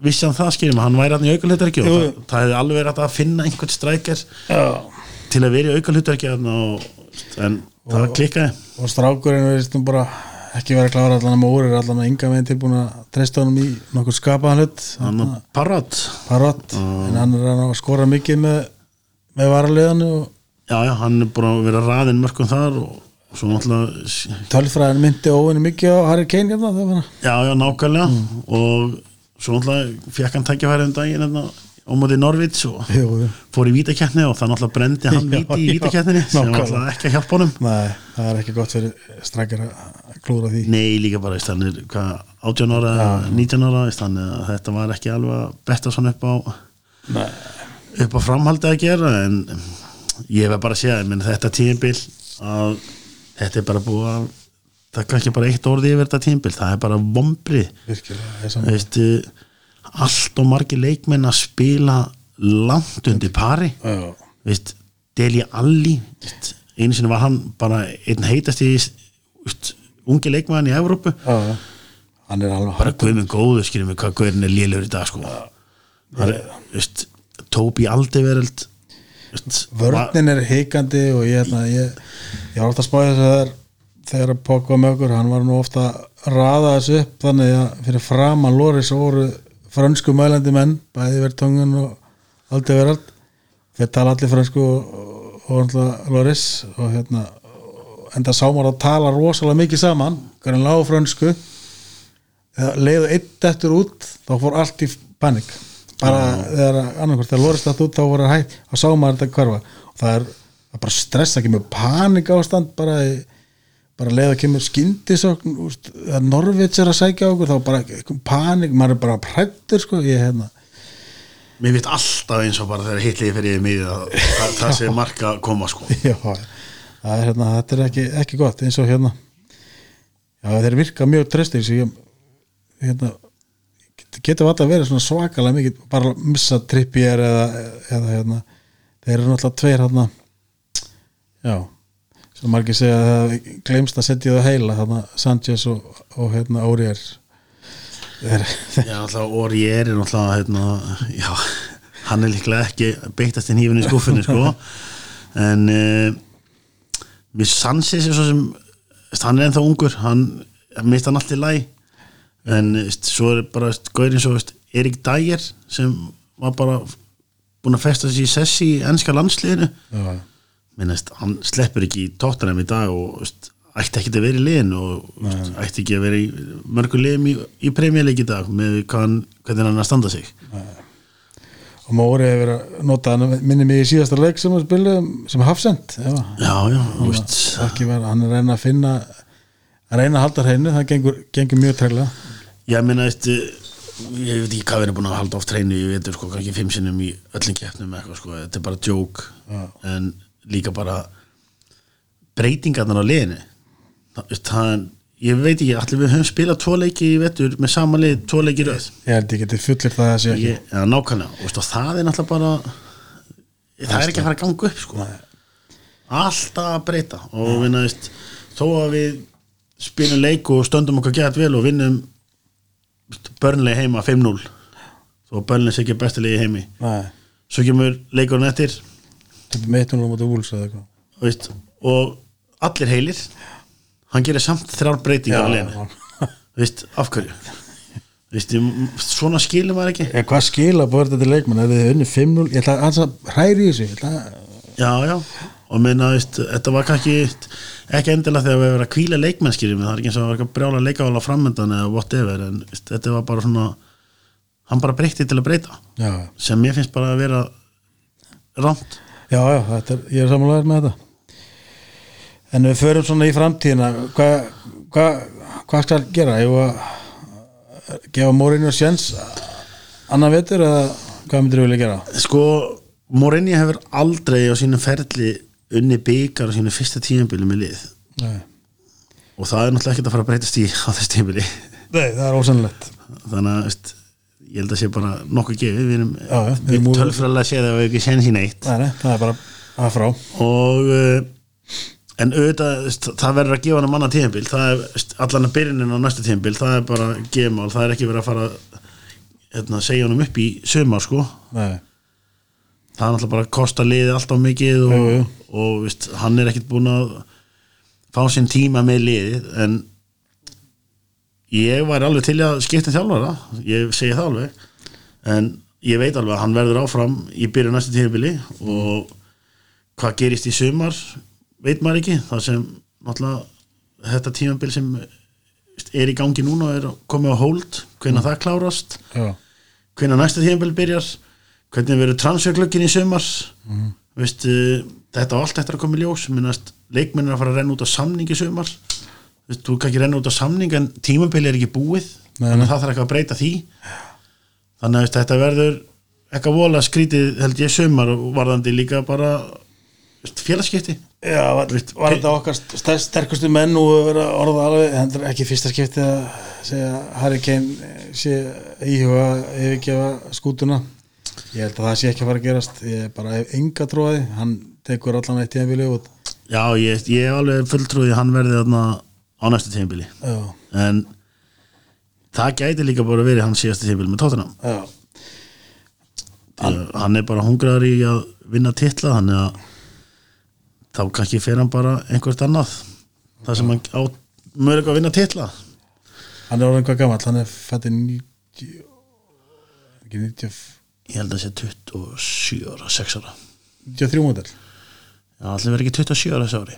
vissi hann það skiljum, hann væri hann í aukalhutarki og það, það hefði alveg verið að finna einhvern strækir já. til að vera í aukalhutarki og, en það klikkaði. og strákurinn veist nú bara ekki vera klára allan með úr er allan með ynga veginn tilbúin að treysta honum í nokkur skapaðan hlut. Hann var parrat parott en hann er að skora mikið með, með varaliðanu og já, já, hann er búin að vera raðinn mörgum þar og tölfræðin myndi óvinni mikið á Harry Kane hérna Já, já, nákvæmlega. Og svo náttúrulega fekk hann tækifæri um daginn hérna, á móti Norvits og jú, jú. fór í vítakeppni og það náttúrulega brendi hann víti í já, vítakeppninni sem náttúrulega ekki að hjálpa honum Nei, það er ekki gott fyrir strækjar að klúra því Nei, líka bara, er hvað, 18 ára, 19 ára veist, þannig að þetta var ekki alveg að betta svona upp á Nei. upp á framhaldi að gera en ég hef bara að segja, ég menn þetta tíðinbil að þetta er bara búið að það er kannski bara eitt orði yfir þetta tímbil, það er bara vombri ég er eh, allt og margir leikmenn að spila langt undir pari. Veist, Deli Alli veist, einu sinni var hann bara einn heitast í veist, ungi leikmann í Evrópu. Já, já. er bara guðminn góðu skiljum við hvað guðurinn er lélur í dag sko. Það er, Tóbi Aldivereld veist, var- vörnin er hikandi og ég, hérna, ég, ég var ofta að spáði þess að þegar þegar var með okkur, hann var nú ofta að raða þessu upp þannig að fyrir framan Loris voru frönsku mælandi menn, bæði verið tongun og aldrei verið þeir tala allir frönsku og, og, Loris og hérna enda sámar að tala rosalega mikið saman hvernig lág frönsku. Eða leiðu eitt eftir út þá fór allt í panik. Bara þegar annarkvort þegar Loris dætt út þá voru hægt og sá maður þetta hverfa. Og það er, það bara stress ekki með panik ástand bara, í- bara leiða kemur skyndisokn úst, þegar Norvits er að sækja okkur þá bara panik, maður er bara prættur sko, ég hérna. Mér veit alltaf eins og bara þegar hitliði fyrir mig að það, það sé marka að koma sko. já, það er hérna, þetta er ekki, ekki gott eins og hérna. Já, þeir virka mjög trestir sem ég hérna get- getur alltaf verið svona svakalega mikið bara að missa trippjér eða, eða hérna, þeir eru náttúrulega tveir hérna. Já sem margir segja að það glemst að setja það heila þarna Sanchez og, og hérna þeir, já, alltaf Óri er náttúrulega hérna, já, hann er líklega ekki beittast í í skúfinu sko. en uh, mér Sanchez er svo sem hann er ennþá ungur hann mist hann allt í læg en veist, svo er bara gaurin svo veist, Erik Dyer sem var bara búin að festa sig í sessi í ennska landsliðinu. Já, minnast, hann sleppur ekki í tóttanum í dag og veist, ætti ekki að vera í liðin og veist, ætti ekki að vera í mörgum liðum í, í premjarleik í dag með hann, hvernig hann að standa sig. Og Móri hefur verið að nota hann minni mig í síðasta leik sem hann spilaði sem hafsend já, já, veist. Ekki vera, hann er reyna að finna að reyna að halda hreinu, það gengur, gengur mjög treglega. Ég minna ég veit ekki hvað við erum búin að halda oft hreinu ég veit sko, kannski fimm sinnum í öllum keppnum sko, þetta er bara Já. en líka bara breytingarnar á liðinu. Er ég veit ekki, allir við höfum spilað tvo leiki í vetur með sama lið, tvo leiki röð? Ég held ég geti fullir það að sé ekki. Ég, ja, nákvæmlega, og, og það er náttúrulega bara það er ekki að fara að ganga upp sko. alltaf að breyta. Og við næst, þó að við spilum leik og stöndum okkur gett vel og vinnum börnlega heima 5-0 þó að börnlega sé ekki bestilegi heimi. Nei, svo kemur leikurinn eftir er meitt núna mútið vúls eða eitthvað. Og, veist, og allir heilir. Hann gerir samt þrjár breytingar á leginu veist, af hverju? Veist, ég- svona skilur maður ekki. En hvað skila búið þetta til leikmann ef þið unni 5-0, ég ætla að hræri í ég ætla að Já, já, og minna, veist, þetta var kannski ekki endilega þegar við verðum að kvíla leikmennskýri það er ekki eins og að vera brjála leikavala framöndan eða whatever, en veist, þetta var bara svona hann bara breytti til að breyta. Já, sem mér finnst bara að vera rámt já, já er, ég er samanlegaður með þetta. En við förum svona í framtíðina. Hvað hva, hva skal gera? Ég að gefa Mórinu sjens annan vetur eða hvað myndir þú vilja gera? Sko, Morinni hefur aldrei á sínum ferli unni byggar á sínu fyrsta tímabili með lið. Nei, og það er náttúrulega ekkert að fara að breytast í á þess tímabili. Nei það er ósannlegt þannig að veist, ég held að sé bara nokkuð gefið. Við erum, við erum tölfræðilega séð að við ekki séð sín eitt. Nei, það er bara að frá og uh, en auðvitað það verður að gefa hann manna tíðanbíl það er allan að byrjunin á næsta tíðanbíl það er bara gefmál, það er ekki verið að fara hérna, segja honum upp í sumar sko, Nei, það er náttúrulega bara að kosta liði alltaf mikið og, jú. og veist, hann er ekkit búin að fá sinn tíma með liðið en ég var alveg til að skipta þjálfara ég segi það alveg. En ég veit alveg að hann verður áfram í byrjun næsta tíðanbíli og hvað gerist í sumar veit maður ekki. Það sem þetta tímabil sem er í gangi núna er komið á hold hvenær það klárast já, hvenær næsta tímabil byrjar hvernig verður transferglöggin í sumar. Mm. Veist, uh, þetta á allt eftir að koma í ljós. Minnast leikmenn er að fara að renna út á samning í sumar Veist, þú kan ekki renna út á samning en tímabil er ekki búið Nei, þannig að það þarf eitthvað að breyta því. Þannig að veist, þetta verður eitthvað vola skrítið held ég sumar og varðandi líka bara félagskipti. Já, var, var þetta okkar sterkustu menn og orða alveg, hendur ekki fyrsta skipti að segja að Harry Kane sé íhuga yfirgefa skútuna. Ég held að það sé ekki að fara að gerast. Ég er bara enga tróði hann tekur allan eitt í ennbili út. Já, ég, ég er alveg fulltrúið að hann verði þarna á næstu tímabili. Já, en það gæti líka bara verið hans síðasta tímabili með tóttunum hann er bara hungraður í að vinna titla þannig að þá kannski fer hann bara einhvert annað. Það sem hann á mörg að vinna titla. Hann er orðin hvað gammal hann er fættið 90 ekki 90 ég held að það sé 27 ára 6 ára. 93 mótel allir verið ekki 27 ára þessu ári.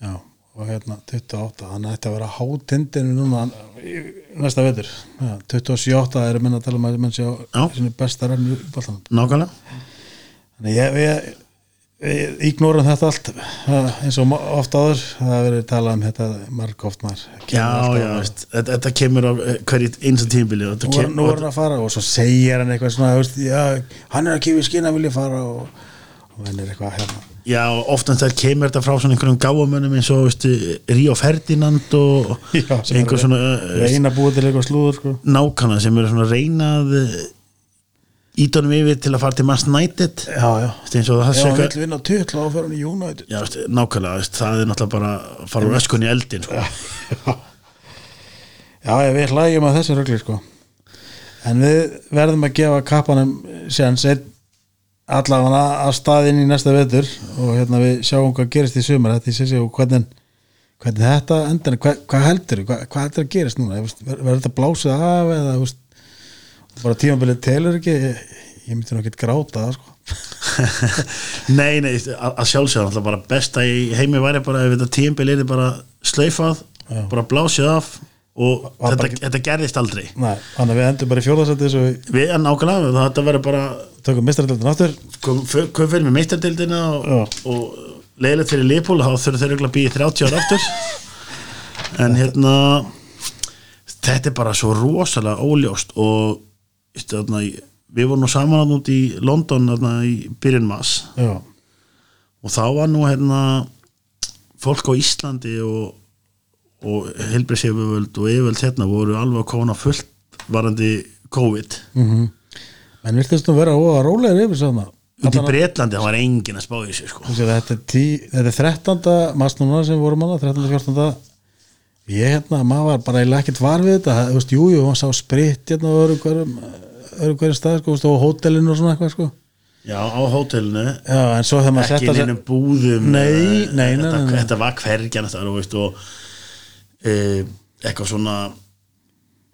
Já, og hérna 28, hann ætti að vera hátindinu núna hann- í- næsta vetur. Já, 27 er minna að tala um að menn sé á besta rennu í ballanum nákvæmlega. Þannig ég, við, við ignorum þetta allt eins og ma- oft áður. Það verið talað um þetta marg oft maður já, já, veist, þetta, þetta kemur á hverju eins og þetta Nú er, hann að fara og svo segir hann eitthvað svona veist, já, hann er að kifi skinn að vilja fara og, eitthvað hérna Já, oftan það kemur þetta frá svona einhverjum gáamönnum eins og veistu, Ríó Ferdinand og Já, einhver er- svona reyna að búa til eitthvað slúður sko. nákvæmlega sem eru svona reynað ídónum yfir til að fara til Man's United já, já, já, hann vil vinna titla og fyrir hann í United Já, veistu, nákvæmlega, veistu, það er náttúrulega bara að fara úr öskun í eldin sko. Já, ég við hlægjum að þessu rögli sko. en við verðum að gefa kappanum séns einn allavega að staðinn í næsta vetur og hérna við sjáum hvað gerist í sumar þetta ég sé og hvernig, hvernig þetta endan, hvað, hvað heldur hvað, hvað heldur að gerist núna, verður þetta blásið af eða veist, bara tímabilið telur ekki ég, ég myndi nú ekki gráta það sko. Nei, nei, að, sjálfsögða bara besta í heimi væri bara ef þetta tímbil er bara sleifað Já. bara blásið af og þetta, ekki- þetta gerðist aldrei. Nei, þannig að við endum bara í fjórðarsætti svo við Við, en nákvæmlega, þetta verður bara tökum kom, kom fyrir með meistardildina og, og leiðilegt fyrir Leopold þá þurfa þeir að býja 30 ára aftur. En hérna þetta er bara svo rosalega óljóst og í- við vorum nú saman út í London þarna, í byrjun mass Já, og þá var nú hérna fólk á Íslandi og, og helbriðsefuvöld og yfirvöld hérna voru alveg að koma fullt varandi COVID mm en virtist nú vera óa rólegir yfir svona út í Bretlandi, það var enginn að spá í þessu sko. Þú þetta, þetta er 13. mars núna sem vorum hana 13. 14. ég hérna, maður var bara ekkert var við þetta þú veist, jú, jú, hann sá spritt hérna á öðru hverjum öðru hverjum stað, sko, þú og hótelinu og svona eitthvað, sko Já, á hótelinu já, ekki neinum búðum Nei, nei, nei, þetta, þetta var hverjan þetta var, þú og eitthvað svona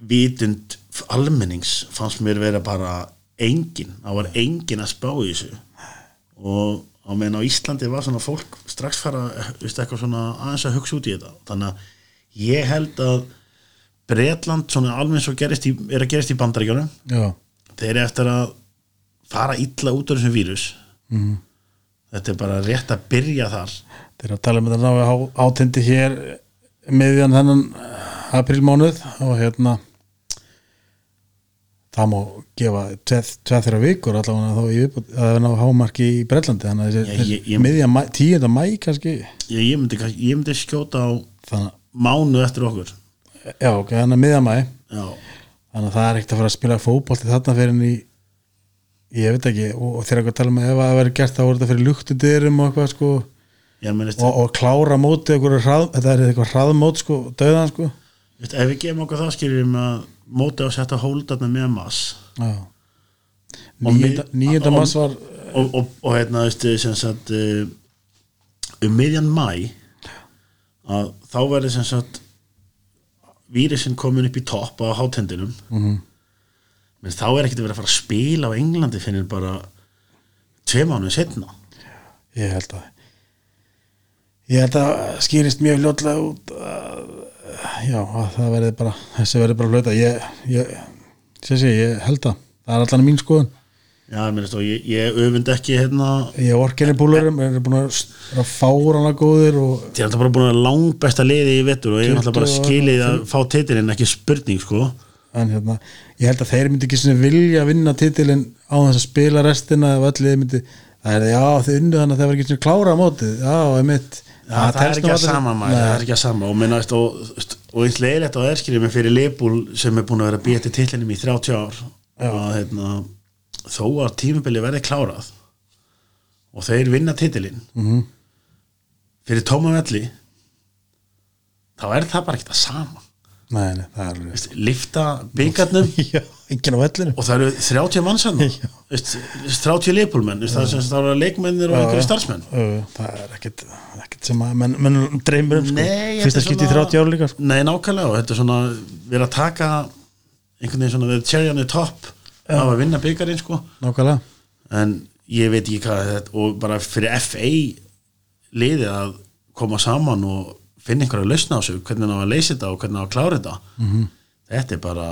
vitund almennings fannst mér vera bara engin, það var engin að spá í þessu. Og á meðan á Íslandi var svona fólk strax fara, eitthvað svona aðeins að hugsa út í þetta. Þannig að ég held að Bretland svona almenn svo gerist í, er að gerist í bandaríkjunum. Já, þeir eru eftir að fara illa út úr þessum vírus. Mhm. þetta er bara rétt að byrja þar. Þeir eru að tala um þetta náðu átindi hér miðjan þennan aprílmánuð og hérna það má gefa tveið þeirra vikur allavega þá viðbútt að það er ná hámarki í Brellandi þannig að Já, ég- ég- miðjan 10. mæ kannski. Ég, ég, myndi, ég myndi skjóta á þannig mánu eftir okkur. Já ok, þannig að miðjan mæ já, þannig að það er ekkert að fara að spila fótbolti þarna fyrir en í ég veit ekki, og, og þegar eitthvað tala um að ef það verður gert þá voru þetta fyrir luktudyrum og eitthvað sko, ég og, og klára móti hrað, þetta er eitthvað hraðmót sko, döðan sko. Ef við gefum okkur það skiljum að móti á að setja hóldarna með mass. Og- mass var og, og, og hérna sem sagt uh, um miðjan mæ að þá verður sem sagt vírusin komin upp í topp á hátendinum. Mhm. menn þá er ekkert að vera að fara að spila á Englandi finnir bara tvei mánuði setna ég held að ég held að skýrist mjög ljótlega út að, já, að það verði bara þessi verði bara flöta ég, ég, sé, sé, ég held að það er allan mín skoðun. Já, ég, minnst, ég, ég öfund ekki hérna. Ég orkinni búlurum, er búin að vera fárana góðir og Þið er alltaf bara búin að langt besta liði í vettur og ég er alltaf bara 20 og- skilið að fá titilinn ekki spurning sko. En hérna, ég held að þeir myndi ekki sem vilja vinna titilin á þess að spila restina ef allir myndi, það er já þið unnu þannig að það var ekki svona klára á mótið. Já, Já, það, er ekki að sama maður, það er ekki að sama. Og, minna, veist, og, og eins leiðilegt á erskriðum fyrir Leifbúl sem er búin að vera að til tillinum í 30 ár og heitna, þó að tímubili verði klárað og þeir vinna titilinn Mhm. fyrir tóma velli þá er það bara ekki það sama nei, nei, það er lifta byggarnum já, enginn á vellinu. Og það eru 30 mannsann Já. 30 leifbúlmenn það er eru leikmennir og einhverju starfsmenn. Það er ekkit, ekkit sem að menn, menn dreymir um sko. Þetta er skipti í svona- 30 ára líka sko. Nei, nákvæmlega og þetta er svona við erum að taka einhvern veginn svona the cherry on the top af að vinna byggarinn sko. Nákvæmlega. En ég veit ekki hvað þetta og bara fyrir FA liðið að koma saman og finna einhverja lausna á sig hvernig það var að leysa þetta og hvernig það var að klára þetta. -hmm. þetta er bara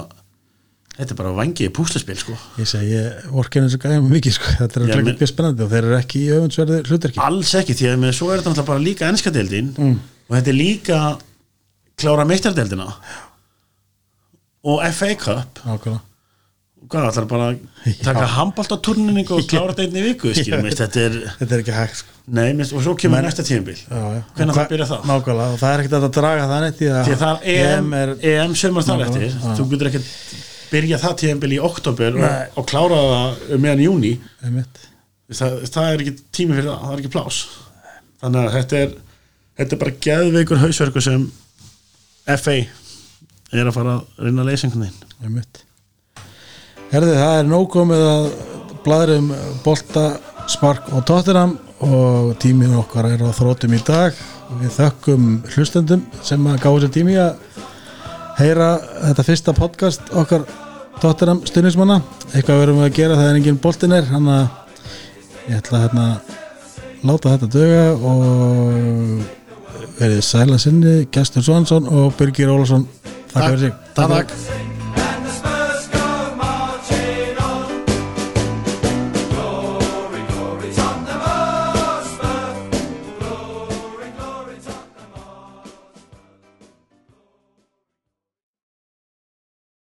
þetta er bara vangið púslaspil sko. Ég segi, ég vorkinn eins og gæðum mikið sko. þetta er men- mjög spennandi og þeir eru ekki í öfundsverði hlutarki alls ekki því að með svo er þetta náttúrulega bara líka ennskadeildin mm. og þetta er líka klára meistardeildina. Og FA Cup. Nákvæmlega hvað ætlar bara að taka handbóltaturninning og klára þetta einn í viku skilum, veist, þetta er, þetta er ekki hægt sko. nei, minnst, og svo kemur næsta já, já. Hvenær Og það byrjar það? nákvæmlega, og það er ekkert að draga það neitt því að það er EM, er EM sömur þar eftir. þú getur ekkert byrja það tímabil í oktober og, og klára það meðan júni það, það er ekki tími fyrir það, það er ekki plás þannig að þetta er þetta er bara geðveikur hausverku sem FA er að fara að reyna að leysa einhvern veginn Herði, það er nóg komið að bladrum bolta, spark og tóttinam og tíminn okkar er á þrótum í dag. Við þökkum hlustendum sem að gáðu sér tími að heyra þetta fyrsta podcast okkar tóttinam stundismanna eitthvað verðum við að gera það er engin boltin er hann að ég ætla að hérna láta þetta döga og verið sæla sinni Gestur Svansson og Birgir Ólafsson Takk fyrir sig. Takk.